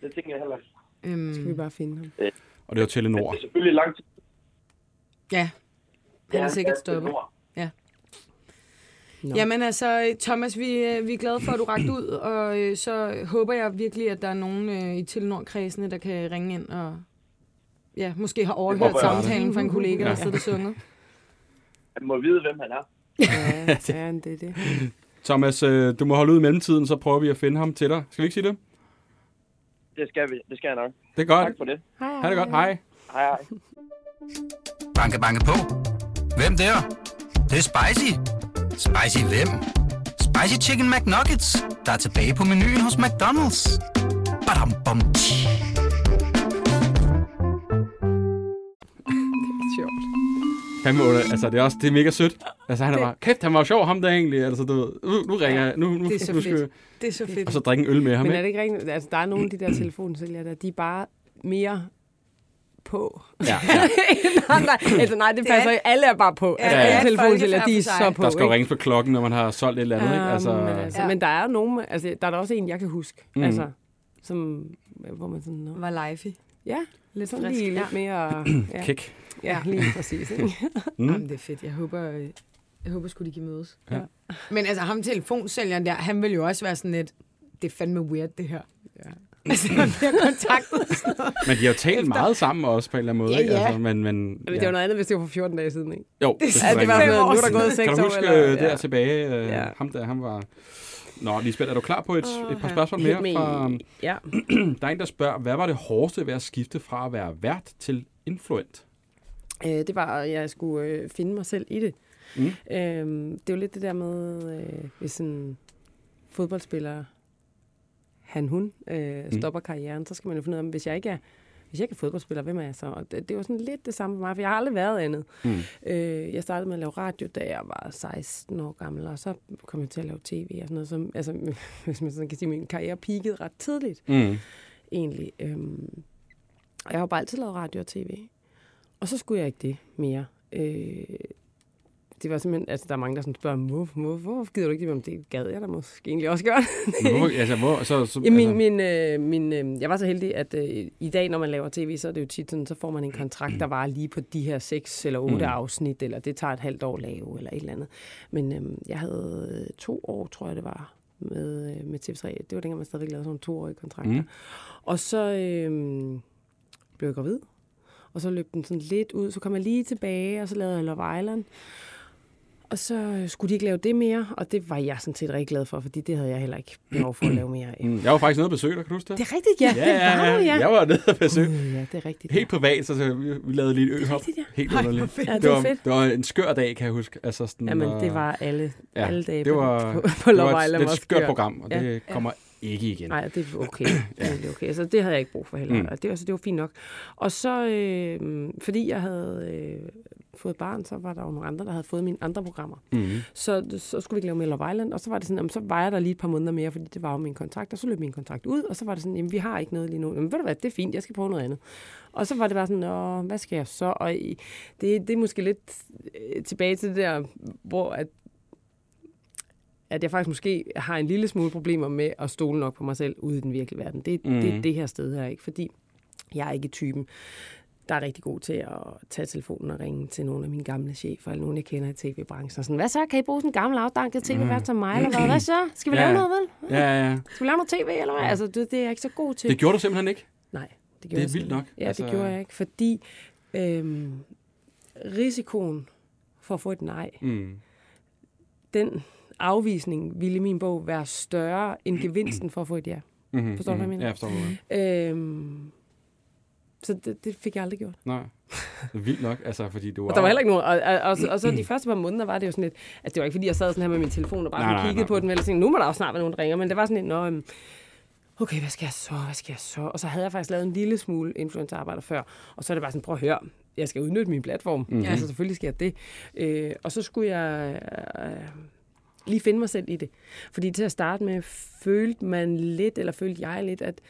Det tænker jeg heller ikke. Øhm, Skal vi bare finde ham? Og det var Men Telenor. det er selvfølgelig lang tid. Ja, han er Ja, sikkert ja, stoppet. Telenor. Nå. Jamen altså, Thomas, vi, øh, vi er glade for, at du rakte ud, og øh, så håber jeg virkelig, at der er nogen øh, i Telenor-kredsene, der kan ringe ind og ja, måske har overhørt håber samtalen fra en kollega, der Ja. sidder og synger. Han må vide, hvem han er. Ja, ja, det er det. Thomas, øh, du må holde ud i mellemtiden, så prøver vi at finde ham til dig. Skal vi ikke sige det? Det skal vi. Det skal jeg nok. Det er godt. Tak for det. Hej, Ha' det godt. Hej. Hej, hej. Banke, banke på. Hvem der? Det, Det er spicy. Spicy hvem? Spicy Chicken McNuggets, der er tilbage på menuen hos McDonald's. Badum, bom, tji. Sjovt. Fandme under, altså det er også, det er mega sødt. Altså han er bare, kæft, han var jo sjov ham der egentlig. Altså du ved, nu, nu ringer jeg, nu, nu, det er så nu skal fedt. Det er så fedt. Og så drikke en øl med ham, Men er ikke? det ikke rigtigt? Altså, der er nogle af de der telefonsælgere, der de er bare mere på. Ja, ja. nej, nej, altså, nej, det passer ikke. Alle er bare på. Ja, Altså, ja. alle telefonsælgere, de er så på. Der skal jo ringes på klokken, når man har solgt et eller andet, ikke? Altså, Ja, men, altså, Ja. men der er nogen, altså, der er der også en, jeg kan huske, Mm. altså, som, hvor man sådan, Nå, Var live ja, lidt sådan frisk. lige Ja. lidt mere, ja, Kæk. ja, lige præcis. Ikke? Mm. Jamen, det er fedt. Jeg håber, øh, jeg håber sgu, de kan mødes. Ja. Men altså, ham telefonsælgeren der, han vil jo også være sådan lidt, det er fandme weird, det her. Ja. Altså, han bliver kontaktet. noget. Men de har jo talt Efter- meget sammen også på en eller anden måde, Ja, ikke? ja. Altså, men, men, Men det var noget andet, hvis det var for 14 dage siden, ikke? Jo, det, Det- det, Ja, det det var år nu er der gået 6 Kan du år, huske eller, øh, der tilbage, øh, Ja. ham der, han var... Nå, Lisbeth, er du klar på et, et par spørgsmål mere? me. Fra, Ja. der er en, der spørger, hvad var det hårdeste ved at skifte fra at være vært til influent? Øh, det var, at jeg skulle øh, finde mig selv i det. Mm. Øhm, det er jo lidt det der med, øh, hvis en fodboldspiller, han, hun, øh, Mm. stopper karrieren, så skal man jo finde ud af, hvis jeg ikke er, hvis jeg ikke er fodboldspiller, hvem er jeg så? Og det, det var sådan lidt det samme for mig, for jeg har aldrig været andet. Mm. Øh, jeg startede med at lave radio, da jeg var 16 år gammel, og så kom jeg til at lave tv og sådan noget. Som, altså, hvis man sådan kan sige, min karriere peakede ret tidligt, Mm. egentlig. Øhm, og jeg har jo bare altid lavet radio og tv. Og så skulle jeg ikke det mere. Øh, det var simpelthen, altså der er mange, der sådan spørger, hvorfor, hvorfor, hvorfor gider du ikke det? Men det gad jeg da måske egentlig også gøre. Men hvorfor, altså, hvor, så, så, Ja, min, altså, min, øh, min, øh, jeg var så heldig, at øh, i dag, når man laver tv, så er det jo tit sådan, så får man en kontrakt, der var lige på de her seks eller otte Mm. afsnit, eller det tager et halvt år at lave, eller et eller andet. Men øh, jeg havde øh, to år, tror jeg det var, med, øh, med TV3. Det var dengang, man stadigvæk lavede sådan toårige kontrakter. Mm. Og så øh, blev jeg gravid, og så løb den sådan lidt ud. Så kom jeg lige tilbage, og så lavede jeg Love Island. Og så øh, skulle de ikke lave det mere, og det var jeg sådan set rigtig glad for, fordi det havde jeg heller ikke behov for at lave mere af. Mm, Jeg var faktisk nede og besøge dig, kan du huske det? Det er rigtigt, ja. det var jo, ja. Jeg var nede og besøge. Uh, ja, det er rigtigt. Helt privat, så så vi, lavede lige et øhop. rigtigt, ja. Helt hvor underligt. Ja, det Det var var, fedt. det var en skør dag, kan jeg huske. Altså sådan, Jamen, det var alle, Ja, ja, alle dage det var, på, på det Love var et, Island. et var skørt skør. program, og Ja, det kommer ikke igen. Nej, det er okay. ja. Det er okay. Altså, det havde jeg ikke brug for heller. Mm. Det, var, så det var fint nok. Og så, øh, fordi jeg havde øh, fået barn, så var der jo nogle andre, der havde fået mine andre programmer. Mm. Så, så skulle vi ikke lave Love Island, og så var det sådan, jamen, så var jeg der lige et par måneder mere, fordi det var jo min kontrakt, og så løb min kontrakt ud, og så var det sådan, jamen vi har ikke noget lige nu. Jamen ved du hvad, det er fint, jeg skal prøve noget andet. Og så var det bare sådan, Åh, hvad skal jeg så? Og det, det er måske lidt øh, tilbage til det der, hvor at, at jeg faktisk måske har en lille smule problemer med at stole nok på mig selv ude i den virkelige verden. Det, mm. det er det her sted her, ikke? Fordi jeg er ikke typen, der er rigtig god til at tage telefonen og ringe til nogle af mine gamle chefer, eller nogen, jeg kender i tv-branchen. Sådan, hvad så? Kan I bruge sådan en gammel afdanket tv-vært som mig, eller hvad? Hvad så? Skal vi Ja. lave noget, vel? Ja, ja, ja. Skal vi lave noget tv, eller hvad? Altså, det, det er jeg ikke så god til. Det gjorde du simpelthen ikke. Nej, det gjorde Det er vildt nok. Ja, Altså- det gjorde jeg ikke, fordi øhm, risikoen for at få et nej, Mm. den afvisning ville i min bog være større end gevinsten for at få et ja. Mm-hmm. Forstår du, hvad jeg mener? Ja, jeg forstår. Øhm, så det, det fik jeg aldrig gjort. Nej. Vildt nok, altså, fordi du Og der var heller ikke nogen, og, og, og, så- og så de første par måneder var det jo sådan lidt, at det var ikke fordi, jeg sad sådan her med min telefon og bare Nej, nej, nej, kiggede nej. på den, eller tænkte, nu må der jo snart være nogen, der ringer, men det var sådan lidt, nå, øhm, okay, hvad skal jeg så, hvad skal jeg så? Og så havde jeg faktisk lavet en lille smule influencerarbejde før, og så er det bare sådan, prøv at høre, jeg skal udnytte min platform, Mhm. mm-hmm. altså selvfølgelig skal jeg det. Øh, og så skulle jeg øh, lige finde mig selv i det. Fordi til at starte med, følte man lidt, eller følte jeg lidt, at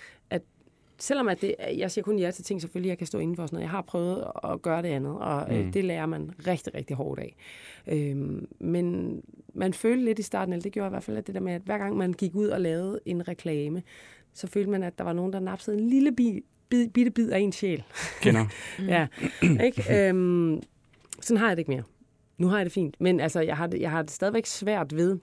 selvom at det, jeg siger kun ja til ting, selvfølgelig jeg kan stå indenfor og sådan noget. Jeg har prøvet at gøre det andet, og mm. øh, det lærer man rigtig, rigtig hårdt af. Øhm, men man følte lidt i starten, eller det gjorde jeg i hvert fald, at det der med, at hver gang man gik ud og lavede en reklame, så følte man, at der var nogen, der napsede en lille bid, bid, bitte bid af en sjæl. Kender. Ja, ikke? Øhm, sådan har jeg det ikke mere. Nu har jeg det fint. Men altså, jeg har det, jeg har det stadigvæk svært ved,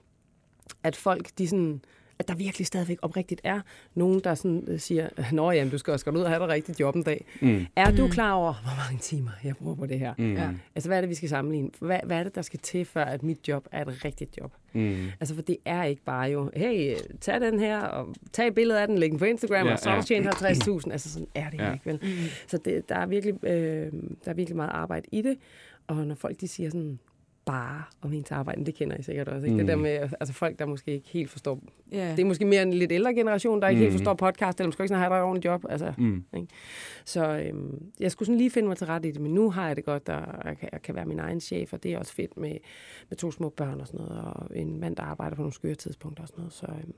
at folk, de sådan, at der virkelig stadigvæk oprigtigt er nogen, der sådan øh, siger, Nå jamen, du skal også gå ud og have det rigtigt job en dag. Mm. Er du klar over, hvor mange timer jeg bruger på det her? Mm. Ja. Altså, hvad er det, vi skal sammenligne? Hvad, hvad er det, der skal til, før at mit job er et rigtigt job? Mm. Altså, for det er ikke bare jo, hey, tag den her, og tag et billede af den, læg den på Instagram, Ja, og så har ja. du tjent 50.000. Altså, sådan er det Ja. ikke, vel? Så det, der, er virkelig, øh, der er virkelig meget arbejde i det. Og når folk de siger sådan, bare om ens arbejde. Det kender I sikkert også. Ikke? Mm. Det der med altså folk, der måske ikke helt forstår... Ja. Det er måske mere en lidt ældre generation, der ikke Mm. helt forstår podcast, eller måske ikke sådan har et ordentligt job. Altså, Mm. så øhm, jeg skulle sådan lige finde mig til ret i det, men nu har jeg det godt, og jeg kan, jeg kan være min egen chef, og det er også fedt med, med to små børn og sådan noget, og en mand, der arbejder på nogle skøre tidspunkter og sådan noget. Så, øhm,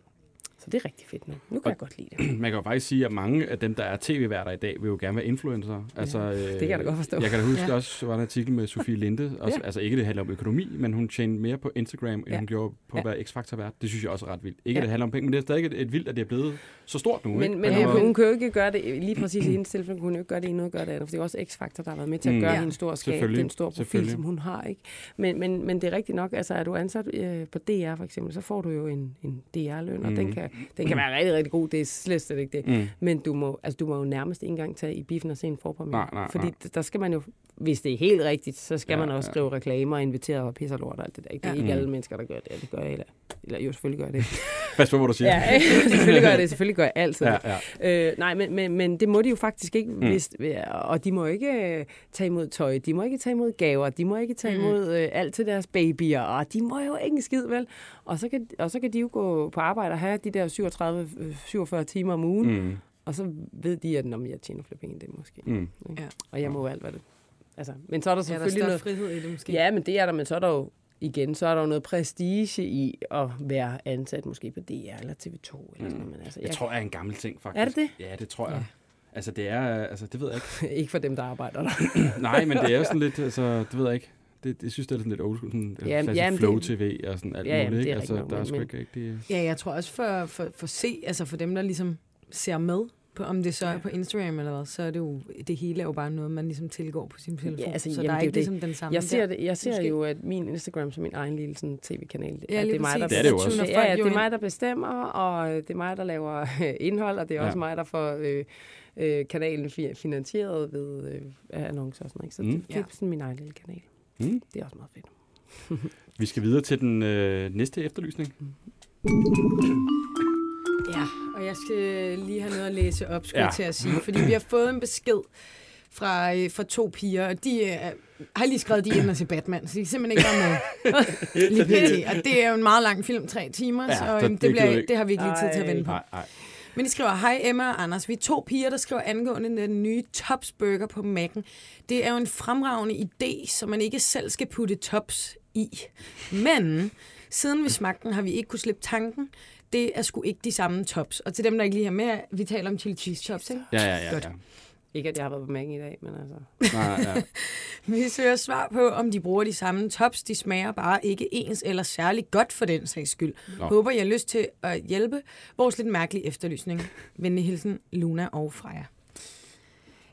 så det er rigtig fedt nu. Nu kan jeg godt lide det. Man kan jo faktisk sige, at mange af dem, der er tv-værter i dag, vil jo gerne være influencer. Altså, øh, det kan jeg da godt forstå. Jeg kan da huske Ja. også, var en artikel med Sofie Linde. Også, Ja. Altså ikke, det handler om økonomi, men hun tjente mere på Instagram, end Ja. hun gjorde på at Ja. være X-Factor-vært. Det synes jeg også er ret vildt. Ikke, Ja. at det handler om penge, men det er stadig et, et vildt, at det er blevet så stort nu. Men, ikke? men At hun, hun- hun kan jo ikke gøre det, lige præcis i hendes tilfælde, hun jo ikke gøre det ene og gøre det andet, for det er også X-Factor, der har været med til at Mm. gøre ja. hende stor skab, den store profil, som hun har. ikke. Men, men, men det er rigtigt nok, altså er du ansat øh, på DR for eksempel, så får du jo en, en DR-løn, og Mm. den, kan, den kan være rigtig, rigtig god, det er slet, slet ikke det. Mm. Men du må, altså, du må jo nærmest ikke engang tage i biffen og se en forpremiere. Nej, nej, Fordi nej. der skal man jo, hvis det er helt rigtigt, så skal Ja, ja, man også ja. skrive reklamer og invitere og pisse og lort og alt det der. Ikke? Det er Ja. ikke Mm. alle mennesker, der gør det, det gør jeg, eller, eller jo, selvfølgelig gør jeg det. Pas på, hvad du siger. ja, selvfølgelig gør jeg det, selvfølgelig gør jeg altid ja, ja. Øh, nej, men, men, men det må de jo faktisk ikke, Mm. mm. hvis, og de må ikke øh, tage imod tøj, de må ikke tage imod gaver, de må ikke tage Mm. imod øh, alt til deres babyer, og de må jo ikke en skid, vel? Og så, kan, og så kan de jo gå på arbejde og have de der 37-47 timer om ugen, mm. Mm. og så ved de, at Nå, men jeg tjener flere penge end det måske. Mm. Mm. Og jeg må jo alt, hvad det... Altså, men så er der Ja, der er selvfølgelig større noget... frihed i det måske. Ja, men det er der, men så er der jo igen, så er der jo noget prestige i at være ansat måske på DR eller TV2 eller sådan noget. Men altså, Jeg jeg, tror, jeg er en gammel ting, faktisk. Er det det? Ja, det tror jeg. Ja. Altså, det er... Altså, det ved jeg ikke. ikke for dem, der arbejder der. Nej, men det er jo sådan lidt... Altså, det ved jeg ikke. Det, det synes jeg er sådan lidt old school, sådan Jamen, klassisk jamen, flow det- tv og sådan alt Ja, muligt. det Ikke? er Altså, der er sgu men- ikke rigtig... Ja, jeg tror også for, for, for se, altså for dem, der ligesom ser med, på, om det så er på Instagram eller hvad, så er det jo, det hele er jo bare noget, man ligesom tilgår på sin telefon. Ja, altså, så jamen, der er det ikke jo det. ligesom den samme Jeg ser, det, jeg ser Måske. jo, at min Instagram som min egen lille sådan, tv-kanal, Ja, det er mig, der. Det er det jo også. Ja, ja, det er mig, der bestemmer, og det er mig, der laver øh, indhold, og det er også Ja. mig, der får øh, øh, kanalen fi- finansieret ved øh, annoncer og sådan noget. ikke? Så Mm. det, det er sådan min egen lille kanal. Mm. Det er også meget fedt. Vi skal videre til den øh, næste efterlysning. Ja, og jeg skal lige have noget at læse op, skulle Ja. til at sige, fordi vi har fået en besked fra, øh, fra to piger, og de øh, har lige skrevet, de ender til Batman, så de kan simpelthen ikke være med. lige pt. Og det er jo en meget lang film, tre timer, Ja, så det det, bliver, det har vi ikke lige tid til at Ej. vende på. Nej, nej. Men de skriver, hej Emma og Anders, vi er to piger, der skriver angående den nye Tops Burger på Mac'en. Det er jo en fremragende idé, så man ikke selv skal putte tops i. Men siden vi smagte den, har vi ikke kunne slippe tanken. Det er sgu ikke de samme tops. Og til dem, der ikke lige har med, vi taler om chili cheese tops, ikke? Ja, ja, ja. Godt. ja. Ikke, at jeg har været på Mac'en i dag, men altså... Nej, nej, ja. Vi søger svar på, om de bruger de samme tops. De smager bare ikke ens eller særlig godt for den sags skyld. Nå. Håber, jeg har lyst til at hjælpe vores lidt mærkelige efterlysning. Venlig hilsen, Luna og Freja.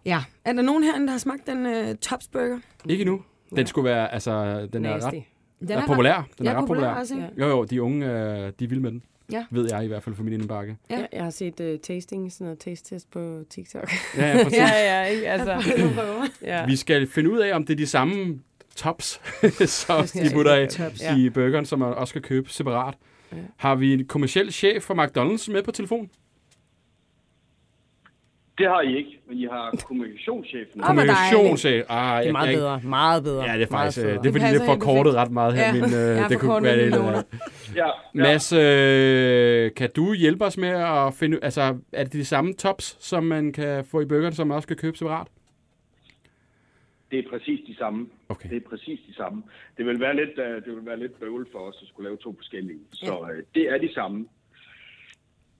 Ja, er der nogen herinde, der har smagt den uh, Tops Burger? Ikke endnu. Den skulle være, altså, den er ret. Den den er populær. Den ja, er ret populær. også, ikke? Ja. Jo, jo, de unge, øh, de er vilde med den. Ja. Ved jeg i hvert fald for min indbakke. Ja. Jeg har set uh, tasting, sådan noget taste-test på TikTok. Ja, ja, præcis. ja, ja, ikke? Altså, ja. Vi skal finde ud af, om det er de samme tops, som de putter i, Tops. Ja. i burgeren, som man også skal købe separat. Ja. Har vi en kommersiel chef for McDonald's med på telefon? Det har I ikke, men I har kommunikationschefen. Dejligt. Kommunikationschef. Ah, Det er meget jeg, bedre, meget bedre. Ja, det er faktisk, øh, det er fordi, det er forkortet ret meget her. Ja, Min, øh, det kunne være lidt, øh, Ja, ja. Mads, øh, kan du hjælpe os med at finde, altså, er det de samme tops, som man kan få i burgeren, som man også kan købe separat? Det er præcis de samme. Okay. Det er præcis de samme. Det vil være lidt, uh, det vil være lidt bøvl for os at skulle lave to forskellige. Så uh, det er de samme.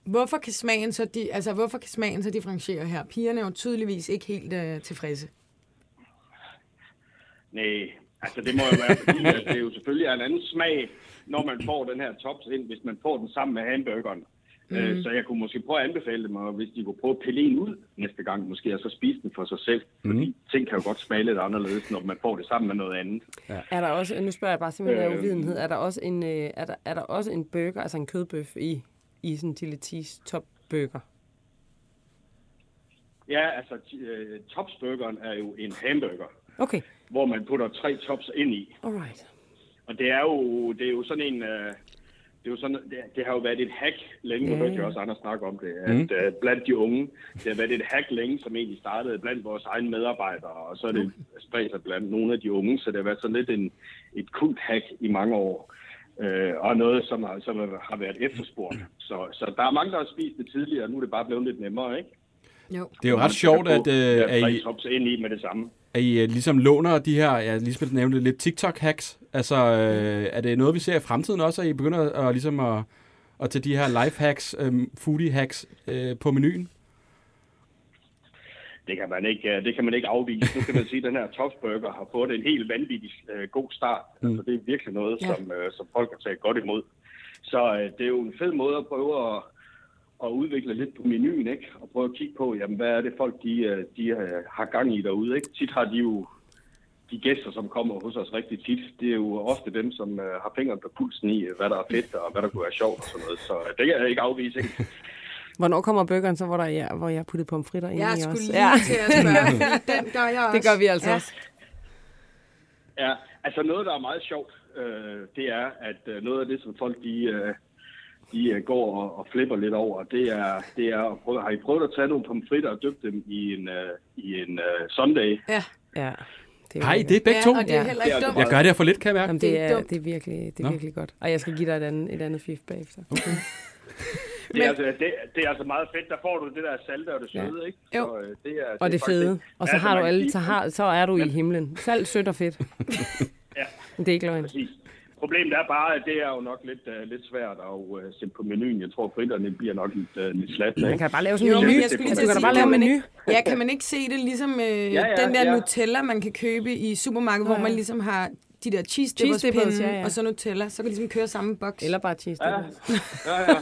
Hvorfor kan smagen så, de, altså, hvorfor kan smagen så differentiere her? Pigerne er jo tydeligvis ikke helt uh, tilfredse. Nej, altså det må jo være, fordi at det jo selvfølgelig er en anden smag, når man får den her tops ind, hvis man får den sammen med hamburgeren. Mm. Uh, så jeg kunne måske prøve at anbefale dem, og hvis de kunne prøve at pille en ud næste gang, måske, og så spise den for sig selv. Fordi ting kan jo godt smage lidt anderledes, når man får det sammen med noget andet. Er der også, nu spørger jeg bare simpelthen af Øh. uvidenhed, er der også en, øh, er der, er der også en burger, altså en kødbøf i, i sådan en chili cheese top burger? Ja, altså uh, topsburgeren er jo en hamburger, Okay, hvor man putter tre tops ind i. alright. Og det er jo, det er jo sådan en, øh, det, er jo sådan, det, det har jo været et hack længe, nu hørte jeg også andre snakke om det, at mm. blandt de unge, det har været et hack længe, som egentlig startede blandt vores egne medarbejdere, og så er det spredt sig blandt nogle af de unge, så det har været sådan lidt en, et kult hack i mange år. Øh, og noget, som har, som har været efterspurgt. Så, så der er mange, der har spist det tidligere, og nu er det bare blevet lidt nemmere, ikke? Jo. Det er jo ret sjovt, at, øh, at at, I, ind i med det samme. at I øh, ligesom låner de her, ja, Lisbeth nævnte lidt TikTok-hacks. Altså, øh, er det noget, vi ser i fremtiden også, at I begynder at, ligesom at, at tage de her life-hacks, øh, foodie-hacks øh, på menuen? Det kan man ikke, øh, det kan man ikke afvise. Nu kan man sige, at den her Tops Burger har fået en helt vanvittig øh, god start. Mm. Altså, det er virkelig noget, Ja. som, øh, som folk har taget godt imod. Så øh, det er jo en fed måde at prøve at, at udvikle lidt på menuen, ikke? Og prøve at kigge på, jamen, hvad er det folk, de, øh, de øh, har gang i derude, ikke? Tit har de jo de gæster, som kommer hos os rigtig tit, det er jo ofte dem, som øh, har fingeren på pulsen i, hvad der er fedt og hvad der kunne være sjovt og sådan noget. Så det kan jeg ikke afvise, ikke? Hvornår kommer burgeren så, hvor, der er, hvor jeg har puttet pomfritter ind Jeg i skulle også? lige ja. til at spørge, den gør jeg også. det gør vi altså ja. også. Ja, altså noget, der er meget sjovt, øh, det er, at øh, noget af det, som folk de, øh, de øh, går og, og flipper lidt over, det er, det er at prøve, har I prøvet at tage nogle pomfritter og dyppe dem i en, øh, i en øh, sunday? Ja. Ja. Det er Hej, virkelig- det er begge ja, to. og det er Ja. heller Det er ikke dumt. Jeg gør det for lidt, kan jeg mærke. Jamen, Det det, er er, dumt. det er virkelig, det er Nå. virkelig godt. Og jeg skal give dig et andet, et andet fif bagefter. Okay. Det er, altså, det, det er altså meget fedt. Der får du det der salte og det søde, ikke? Jo. Så, øh, det er, Og det er faktisk fede. ikke- Og så Altså, har du kan alle, så, har, så er du i himlen. Salt, sødt og fedt. Ja. Det er ikke løgn. Præcis. Problemet er bare, at det er jo nok lidt, uh, lidt svært at uh, sætte på menuen. Jeg tror, fritterne bliver nok lidt, uh, lidt slat. Man Ikke? kan bare lave sådan en men menu. jeg skulle lige til du at kan bare lave kan menu. ikke, ja, kan man ikke se det ligesom øh, ja, den der ja. Nutella, man kan købe i supermarkedet, hvor Ja. man ligesom har de der cheese Cheese dippers dippers, pinde, ja, ja. og så Nutella, så kan ligesom køre samme boks. Eller bare cheese. Ja, ja, ja.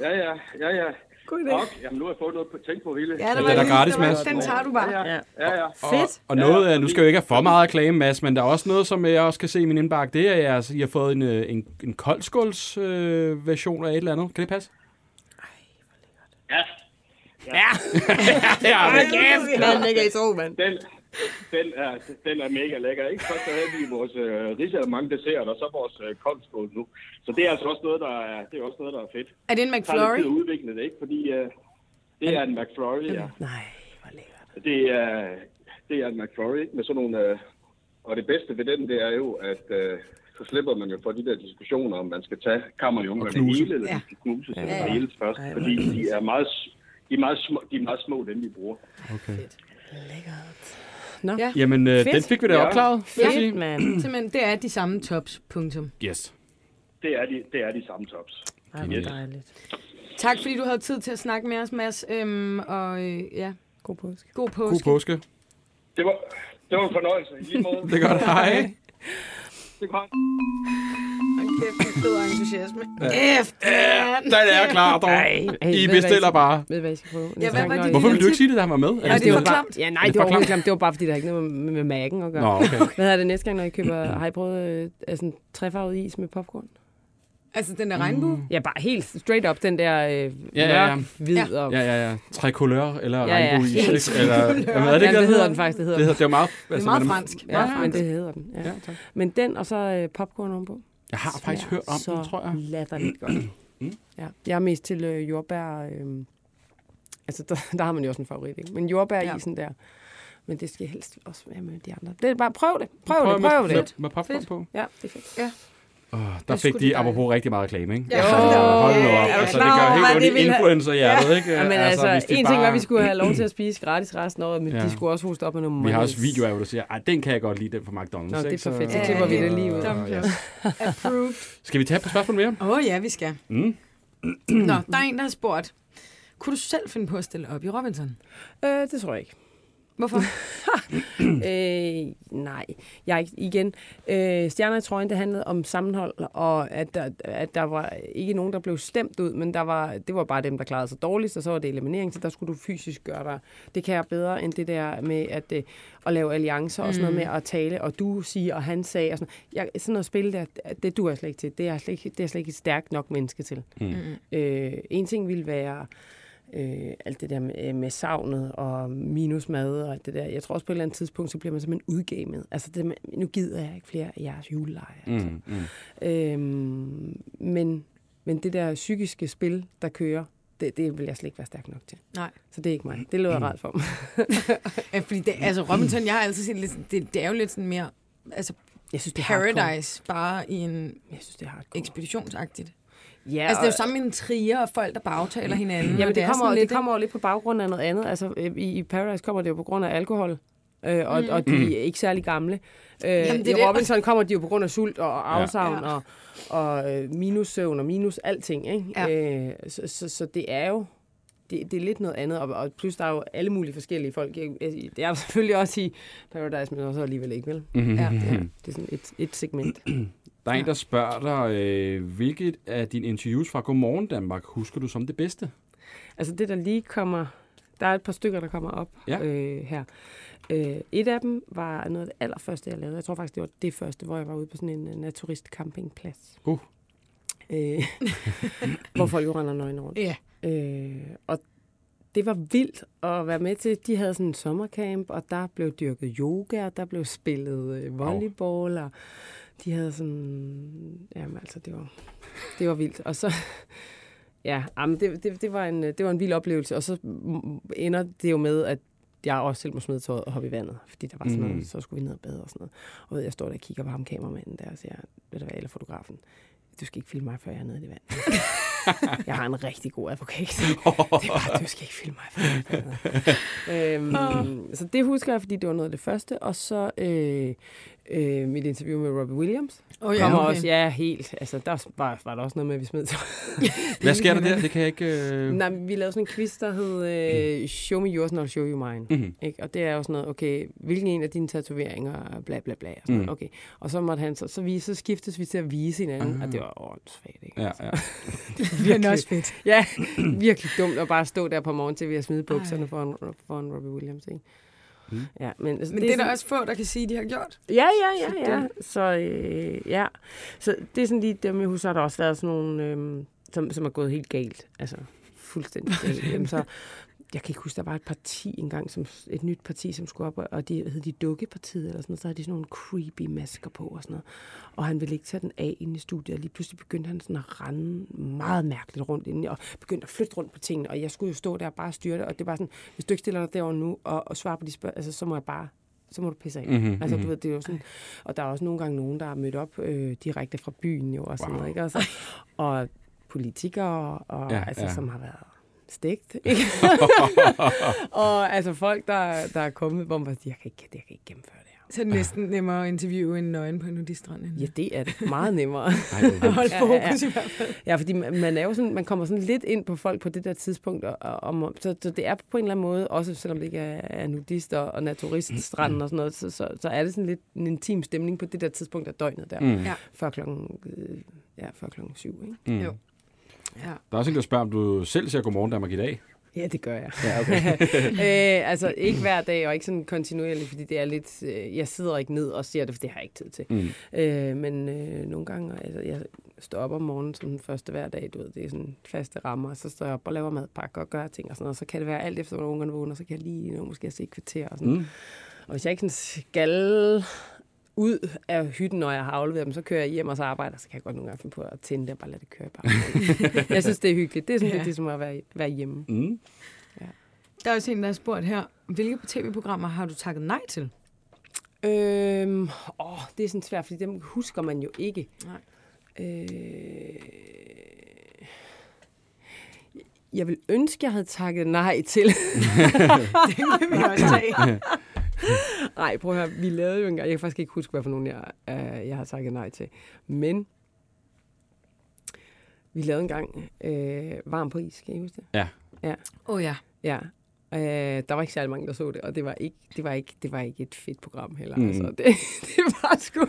Ja, ja, ja, ja. God idé. Nok, jamen nu har jeg fået noget på tænke på hele. Ja, Den var er gratis, der var- Mads. Den tager du bare. Ja, Ja. ja, ja. Fedt. Og noget, af- nu skal jeg jo ikke have for meget reklame, Mads, men der er også noget, som jeg også kan se i min indbakke. Det er, at altså, I har fået en, øh, en, en koldskåls øh, version af et eller andet. Kan det passe? Ja, Ja. Ja, Hold kæft, man. Det kan I tro, mand. den, den, er, den er mega lækker. Ikke? Først så havde vi vores øh, risalemang dessert, og så vores øh, koldskål nu. Så det er altså også noget, der er, det er også noget, der er fedt. Er det en Det lidt McFlurry? at udvikle det, ikke? Fordi øh, det er en McFlurry, ja. Nej, hvor lækkert. Det er, det er en McFlurry, ikke? Med sådan nogle... Øh, og det bedste ved den, det er jo, at øh, så slipper man jo for de der diskussioner, om man skal tage kammerjungerne knuse. hele, eller Ja. de skal knuses, Ja. eller ja. hele først. Ej, Fordi de er meget, de er meget, små, de er meget små, dem vi bruger. Okay. Lækkert. Nå, Ja. Jamen, øh, Fedt. den fik vi da Ja. opklaret. fedt, mand. Simpelthen, det er de samme tops. Punktum. Yes. Det er de, det er de samme tops. Ej, Yes. dejligt. Tak, fordi du havde tid til at snakke med os, Mads. Øhm, og øh, ja, God påske. god God påske. påske. Det var, det var en fornøjelse. I lige måde. Det er godt. Hej. Det kom. Hold kæft, en fed entusiasme. Kæft. Den er klar, dog. Ej, I ved bestiller bare. Ved hvad I skal prøve? Ja, hvad var det? Hvorfor vil du ikke sige det, der var med? Ja, det er for klamt. Ja, nej, Er det var overhovedet klamt. Det var bare, fordi der er ikke noget med, med mærken at gøre. Nå, okay. Hvad hedder det næste gang, når I køber, har I prøvet øh, altså, trefarvet is med popcorn? Altså, den der regnbue? Ja, bare helt straight up, den der øh, Ja, ja, ja. mørk, hvid og... Ja, ja, ja. Tre kulør eller Ja, ja. regnbueis. Helt ikke? Eller, jamen, er det Ja, ikke, det den hedder den faktisk, det hedder Det, den. hedder, det er jo meget... Det er meget fransk. Ja, Meget men fransk. det hedder den. Ja. Ja, tak. Men den, og så øh, popcorn ovenpå. Jeg har faktisk hørt om så den, tror jeg. latterligt godt. ja. Jeg er mest til øh, jordbær... Øh, altså, der, der, har man jo også en favorit, ikke? Men jordbærisen ja. der. Men det skal helst også være med de andre. Det er bare, prøv det. Prøv, det, med, prøv med, det. med popcorn Fedt. på. Ja, det er fedt. Oh, der fik de de apropos rigtig meget reklame, ikke? Ja, Altså, hold nu op. Ja, du Altså, det gør helt ondt i ville have- influencer-hjertet, ikke? Ja, men altså, hvis de en ting var, bare- at vi skulle have lov til at spise gratis resten af året, men Ja. de skulle også hoste op med nogle Vi har også videoer, hvor du siger, at den kan jeg godt lide, den fra McDonald's. Nå, det er ikke? perfekt. Så klipper vi det lige ud. Ja, ja. Approved. Skal vi tage par spørgsmål mere? Åh oh, ja, vi skal. Mm. Nå, der er en, der har spurgt. Kunne du selv finde på at stille op i Robinson? Øh, det tror jeg ikke. Hvorfor? Øh, nej, jeg er ikke, igen, øh, Stjerner i trøjen, det handlede om sammenhold, og at der, at der var ikke nogen, der blev stemt ud, men der var, det var bare dem, der klarede sig dårligst, og så var det eliminering, så der skulle du fysisk gøre dig. Det kan jeg bedre end det der med at, øh, at lave alliancer og sådan noget med at tale, og du siger, og han sagde, og sådan, jeg, sådan noget spil der, det du er slet ikke til. Det er jeg slet ikke, det er jeg slet ikke et stærkt nok menneske til. Mm. Øh, en ting ville være øh, alt det der med, med savnet og minusmad og alt det der. Jeg tror også på et eller andet tidspunkt, så bliver man simpelthen udgamet. Altså, det, med- nu gider jeg ikke flere af jeres julelejre. Mm, mm. Øhm, men Men det der psykiske spil, der kører, det, det vil jeg slet ikke være stærk nok til. Nej. Så det er ikke mig. Det lød jeg ret for mig. Ja, fordi det, altså Robinson, jeg har altid set lidt, det, det er jo lidt sådan mere, altså Jeg synes, det er hardcore. Paradise, bare i en Jeg synes, det er hardcore. ekspeditionsagtigt. Ja, Altså, det er jo samme med en trier og folk, der bagtaler hinanden. og Jamen, det, er kommer, sådan det lidt, kommer jo lidt på baggrund af noget andet. Altså, øh, i, i Paradise kommer det jo på grund af alkohol, øh, og, Mm. og de er ikke særlig gamle. Øh, Jamen, det I er det. Robinson kommer de jo på grund af sult og afsavn Ja. og, og øh, minussøvn og minus alting. Ikke? Ja. Øh, så, så, så det er jo det, det er lidt noget andet, og, og plus der er jo alle mulige forskellige folk. Jeg- jeg- Det er selvfølgelig også i Paradise, men også alligevel ikke, vel? Mm-hmm. Ja. Ja, det er sådan et, et segment. Der er en, der spørger dig, øh, hvilket af dine interviews fra Godmorgen Danmark husker du som det bedste? Altså det, der lige kommer... Der er et par stykker, der kommer op Ja. øh, her. Øh, et af dem var noget af det allerførste, jeg lavede. Jeg tror faktisk, det var det første, hvor jeg var ude på sådan en uh, naturist-campingplads. Uh. Øh, hvor folk jo render nøgne rundt. Ja. Øh, og det var vildt at være med til. De havde sådan en sommercamp, og der blev dyrket yoga, og der blev spillet øh, volleyball, og de havde sådan... Jamen altså, det var, det var vildt. Og så... Ja, jamen, det, det, det, var en, det var en vild oplevelse, og så ender det jo med, at jeg også selv må smide tøjet og hoppe i vandet, fordi der var sådan noget, Mm. så skulle vi ned og bade og sådan noget. Og ved, jeg står der og kigger på ham kameramanden der, og siger, ved du hvad, eller fotografen, du skal ikke filme mig, før jeg er nede i det vand. jeg har en rigtig god advokat. Det er bare, du skal ikke filme mig, før jeg er nede. øhm, Så det husker jeg, fordi det var noget af det første. Og så øh, øh, mit interview med Robbie Williams. Oh, Ja, kommer også, ja, helt. Altså, der var, var der også noget med, at vi smed Hvad sker der der? Det kan jeg ikke... Øh... Nej, men vi lavede sådan en quiz, der hed øh, Show me yours, and I'll show you mine. Mhm. Ikke? Og det er jo sådan noget, okay, hvilken en af dine tatoveringer, bla bla bla. Og, sådan Mm. noget. okay. og så måtte han, så, så, vi, så skiftes vi til at vise hinanden, Ah. og det var åndssvagt, ikke? Ja, ja. Det er også fedt. Ja, virkelig dumt at bare stå der på morgen til, vi har smidt bukserne foran, foran Robbie Williams, ikke? Mm. Ja, men, altså, Men det er der også få, der kan sige, de har gjort. Ja, ja, Så ja, ja. Så, øh, ja. så det er sådan lige dem, jeg husker, har der også været sådan nogle, øh, som, som er gået helt galt. Altså, fuldstændig galt. Jamen, så, jeg kan ikke huske, der var et parti engang, som, et nyt parti, som skulle op, og de hed de Dukkepartiet eller sådan noget, så havde de sådan nogle creepy masker på og sådan noget. Og han ville ikke tage den af inde i studiet, og lige pludselig begyndte han sådan at rende meget mærkeligt rundt inde, og begyndte at flytte rundt på tingene, og jeg skulle jo stå der og bare styre det, og det var sådan, hvis du ikke stiller dig derovre nu og, og svarer på de spørgsmål, altså, så må jeg bare så må du pisse af. Mhm, Mm-hmm, altså, du ved, det er jo sådan, og der er også nogle gange nogen, der er mødt op øh, direkte fra byen jo, og sådan Wow. noget, ikke? Altså, og politikere, og, Ja, altså, ja. som har været stegt. Ikke? og altså folk, der, der er kommet, hvor man bare siger, jeg kan ikke, jeg kan ikke gennemføre det. Så er det næsten nemmere at interviewe en nøgen på en nudistrand. end Ja, det er det. Meget nemmere. Ej, hvor vildt. Hold Ja, ja, ja. fokus i hvert fald. ja, fordi man, man er jo sådan, man kommer sådan lidt ind på folk på det der tidspunkt, og, og, og så, så, det er på en eller anden måde, også selvom det ikke er, er nudister og naturiststranden og sådan noget, så, så, så er det sådan lidt en intim stemning på det der tidspunkt af døgnet der, Mm. Ja. før klokken, øh, ja, før klokken syv, ikke? Mm. Jo. Ja. Der er også en, der spørger, om du selv ser Godmorgen Danmark i dag. Ja, det gør jeg. Ja, okay. øh, altså ikke hver dag, og ikke sådan kontinuerligt, fordi det er lidt... Øh, jeg sidder ikke ned og ser det, for det har jeg ikke tid til. Mm. Øh, men øh, nogle gange, altså, jeg står op om morgenen som den første hver dag, du ved, det er sådan faste rammer, så står jeg op og laver madpakke og gør ting og sådan noget, så kan det være alt efter, hvornår ungerne vågner, så kan jeg lige nå, måske se et kvarter og sådan. Mm. Og hvis jeg ikke sådan skal ud af hytten, når jeg har afleveret dem, så kører jeg hjem og så arbejder, så kan jeg godt nogle gange finde på at tænde det og bare lade det køre. Bare. jeg synes, det er hyggeligt. Det er sådan Ja. lidt ligesom at være, være hjemme. Mm. Der er også en, der har spurgt her, hvilke tv-programmer har du takket nej til? Øhm, åh, det er sådan svært, fordi dem husker man jo ikke. Nej. Øh, jeg vil ønske, jeg havde takket nej til. Det kan vi også tage. Nej, prøv at høre, vi lavede jo engang, jeg kan faktisk ikke huske, hvad for nogen jeg, øh, jeg har takket nej til. Men vi lavede engang øh, Varm på is, kan I huske det? Ja. Ja. Åh oh, ja. Ja. Øh, der var ikke særlig mange, der så det, og det var ikke, det var ikke, det var ikke et fedt program heller. Mm. Altså, det, det var sgu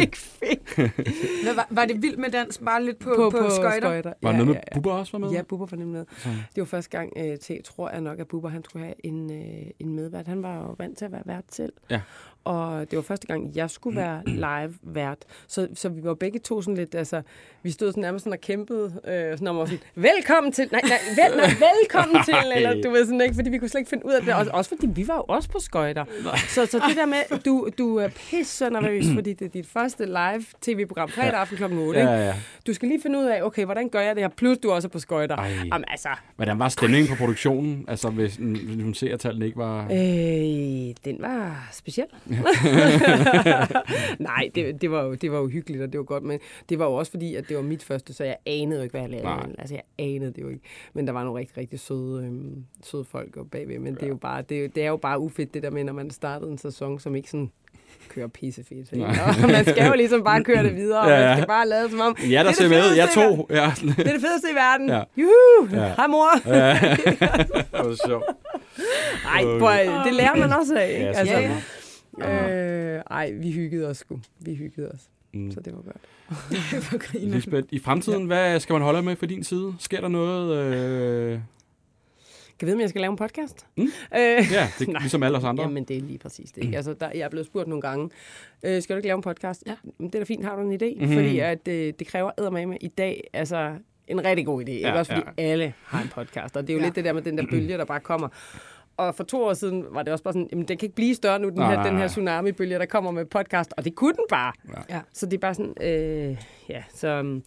ikke fedt. Hvad, var, var det vildt med dans bare lidt på, på, på, på skøjter? skøjter. Var der noget med Bubber også var med? Ja, Bubber var nemlig med. Så. Det var første gang øh, til, tror jeg nok, at Bubber han skulle have en, øh, en medvært. Han var jo vant til at være vært selv. Ja. Og det var første gang, jeg skulle være live-vært. Så, så vi var begge to sådan lidt, altså, vi stod sådan nærmest sådan og kæmpede, øh, sådan om at sådan, velkommen til, nej, nej, vel, nej, velkommen til, eller du ved sådan ikke, fordi vi kunne slet ikke finde ud af det. Også, også fordi vi var jo også på skøjter. Så, så det der med, du, du er pisse nervøs, fordi det er dit første live tv-program fredag aften kl. 8. Ikke? Ja, ja. Du skal lige finde ud af, okay, hvordan gør jeg det her, plus du også er på skøjter. Ej. Jamen altså, Hvordan var stemningen på produktionen? Altså, hvis, hvis hun ser, at tallene ikke var... Øh, den var speciel. Nej, det, det, var jo, det var jo hyggeligt, og det var godt, men det var jo også fordi, at det var mit første, så jeg anede jo ikke, hvad jeg lavede. Nej. Altså, jeg anede det jo ikke. Men der var nogle rigtig, rigtig søde, øhm, søde folk oppe bagved, men det er jo bare, det, er jo- det er jo bare ufedt, det der med, når man startede en sæson, som ikke sådan kører pissefedt. man skal jo ligesom bare køre det videre, og Ja, man ja. skal bare lade som om, Ja, der det er ser med. Jeg to. Ja. det er det fedeste i verden. Ja. Ja. Juhu! Ja. Ja. Hej mor! det var sjovt. Nej, det lærer man også af. Ikke? Ja, altså, øh, ej, vi hyggede os sgu. Vi hyggede os. Mm. Mm. Så det var godt. Lisbeth, i fremtiden, hvad skal man holde med for din side? Sker der noget? Øh... Kan vide, om jeg skal lave en podcast? Mm. Øh, Ja, det er ligesom alle os andre. Jamen, det er lige præcis det. Ikke? Altså, der, jeg er blevet spurgt nogle gange, øh, skal du ikke lave en podcast? Ja. Men det er da fint, har du en idé? Mhm. Mm-hmm. Fordi at, øh, det kræver eddermame i dag, altså en rigtig god idé. Ja, Ikke? Også fordi ja. alle har en podcast. Og det er jo Ja. lidt det der med den der bølge, der bare kommer. Og for to år siden var det også bare sådan, jamen den kan ikke blive større nu, den, Nej, her, den her tsunami-bølge, der kommer med podcast. Og det kunne den bare. Ja. Så det er bare sådan, øh, ja, så... um,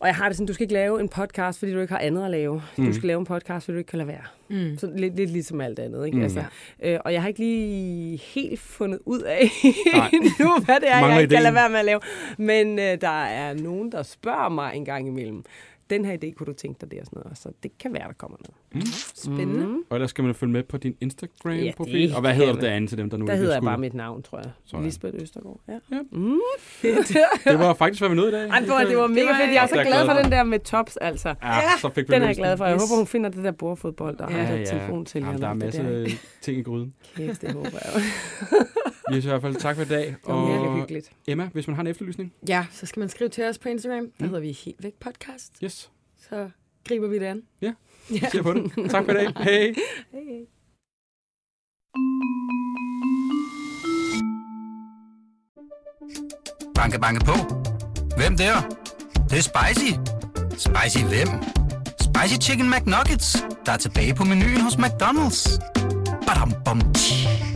Og jeg har det sådan, du skal ikke lave en podcast, fordi du ikke har andet at lave. Mm. Du skal lave en podcast, fordi du ikke kan lade være. Mm. Så lidt, lidt ligesom alt andet, ikke? Mm. Altså, øh, og jeg har ikke lige helt fundet ud af nu, hvad det er, Mangler jeg ikke ideen. kan lade være med at lave. Men øh, der er nogen, der spørger mig en gang imellem, den her idé kunne du tænke dig det og sådan noget. Så det kan være, der kommer noget. Spændende. Mm. Og ellers skal man følge med på din Instagram-profil. det og hvad hedder det andet til dem, der nu Der ikke hedder jeg bare mit navn, tror jeg. Sådan. Lisbeth Østergaard. Ja. Ja. Mm. Det var faktisk, hvad vi nåede i dag. Ej, det var, det var mega var- fedt. Jeg er så er glad for den der med tops, altså. Ja, så fik vi Den er jeg glad for. Jeg Yes. håber, hun finder det der bordfodbold, og Ja, ja, har Ja, der ja. telefon til. Jamen, der er en masse ting i gryden. Kæft, det håber jeg. Vi siger i hvert fald tak for i dag. Det var Og hyggeligt. Emma, hvis man har en efterlysning. Ja, så skal man skrive til os på Instagram. Der hedder vi Helt Væk Podcast. Yes, Så griber vi det an. vi ser på det. Tak for i dag. Hej. Banke, banke på. Hvem der? Det, det er spicy. Spicy hvem? Spicy Chicken McNuggets, der er tilbage på menuen hos McDonald's. Badum, bom, tji.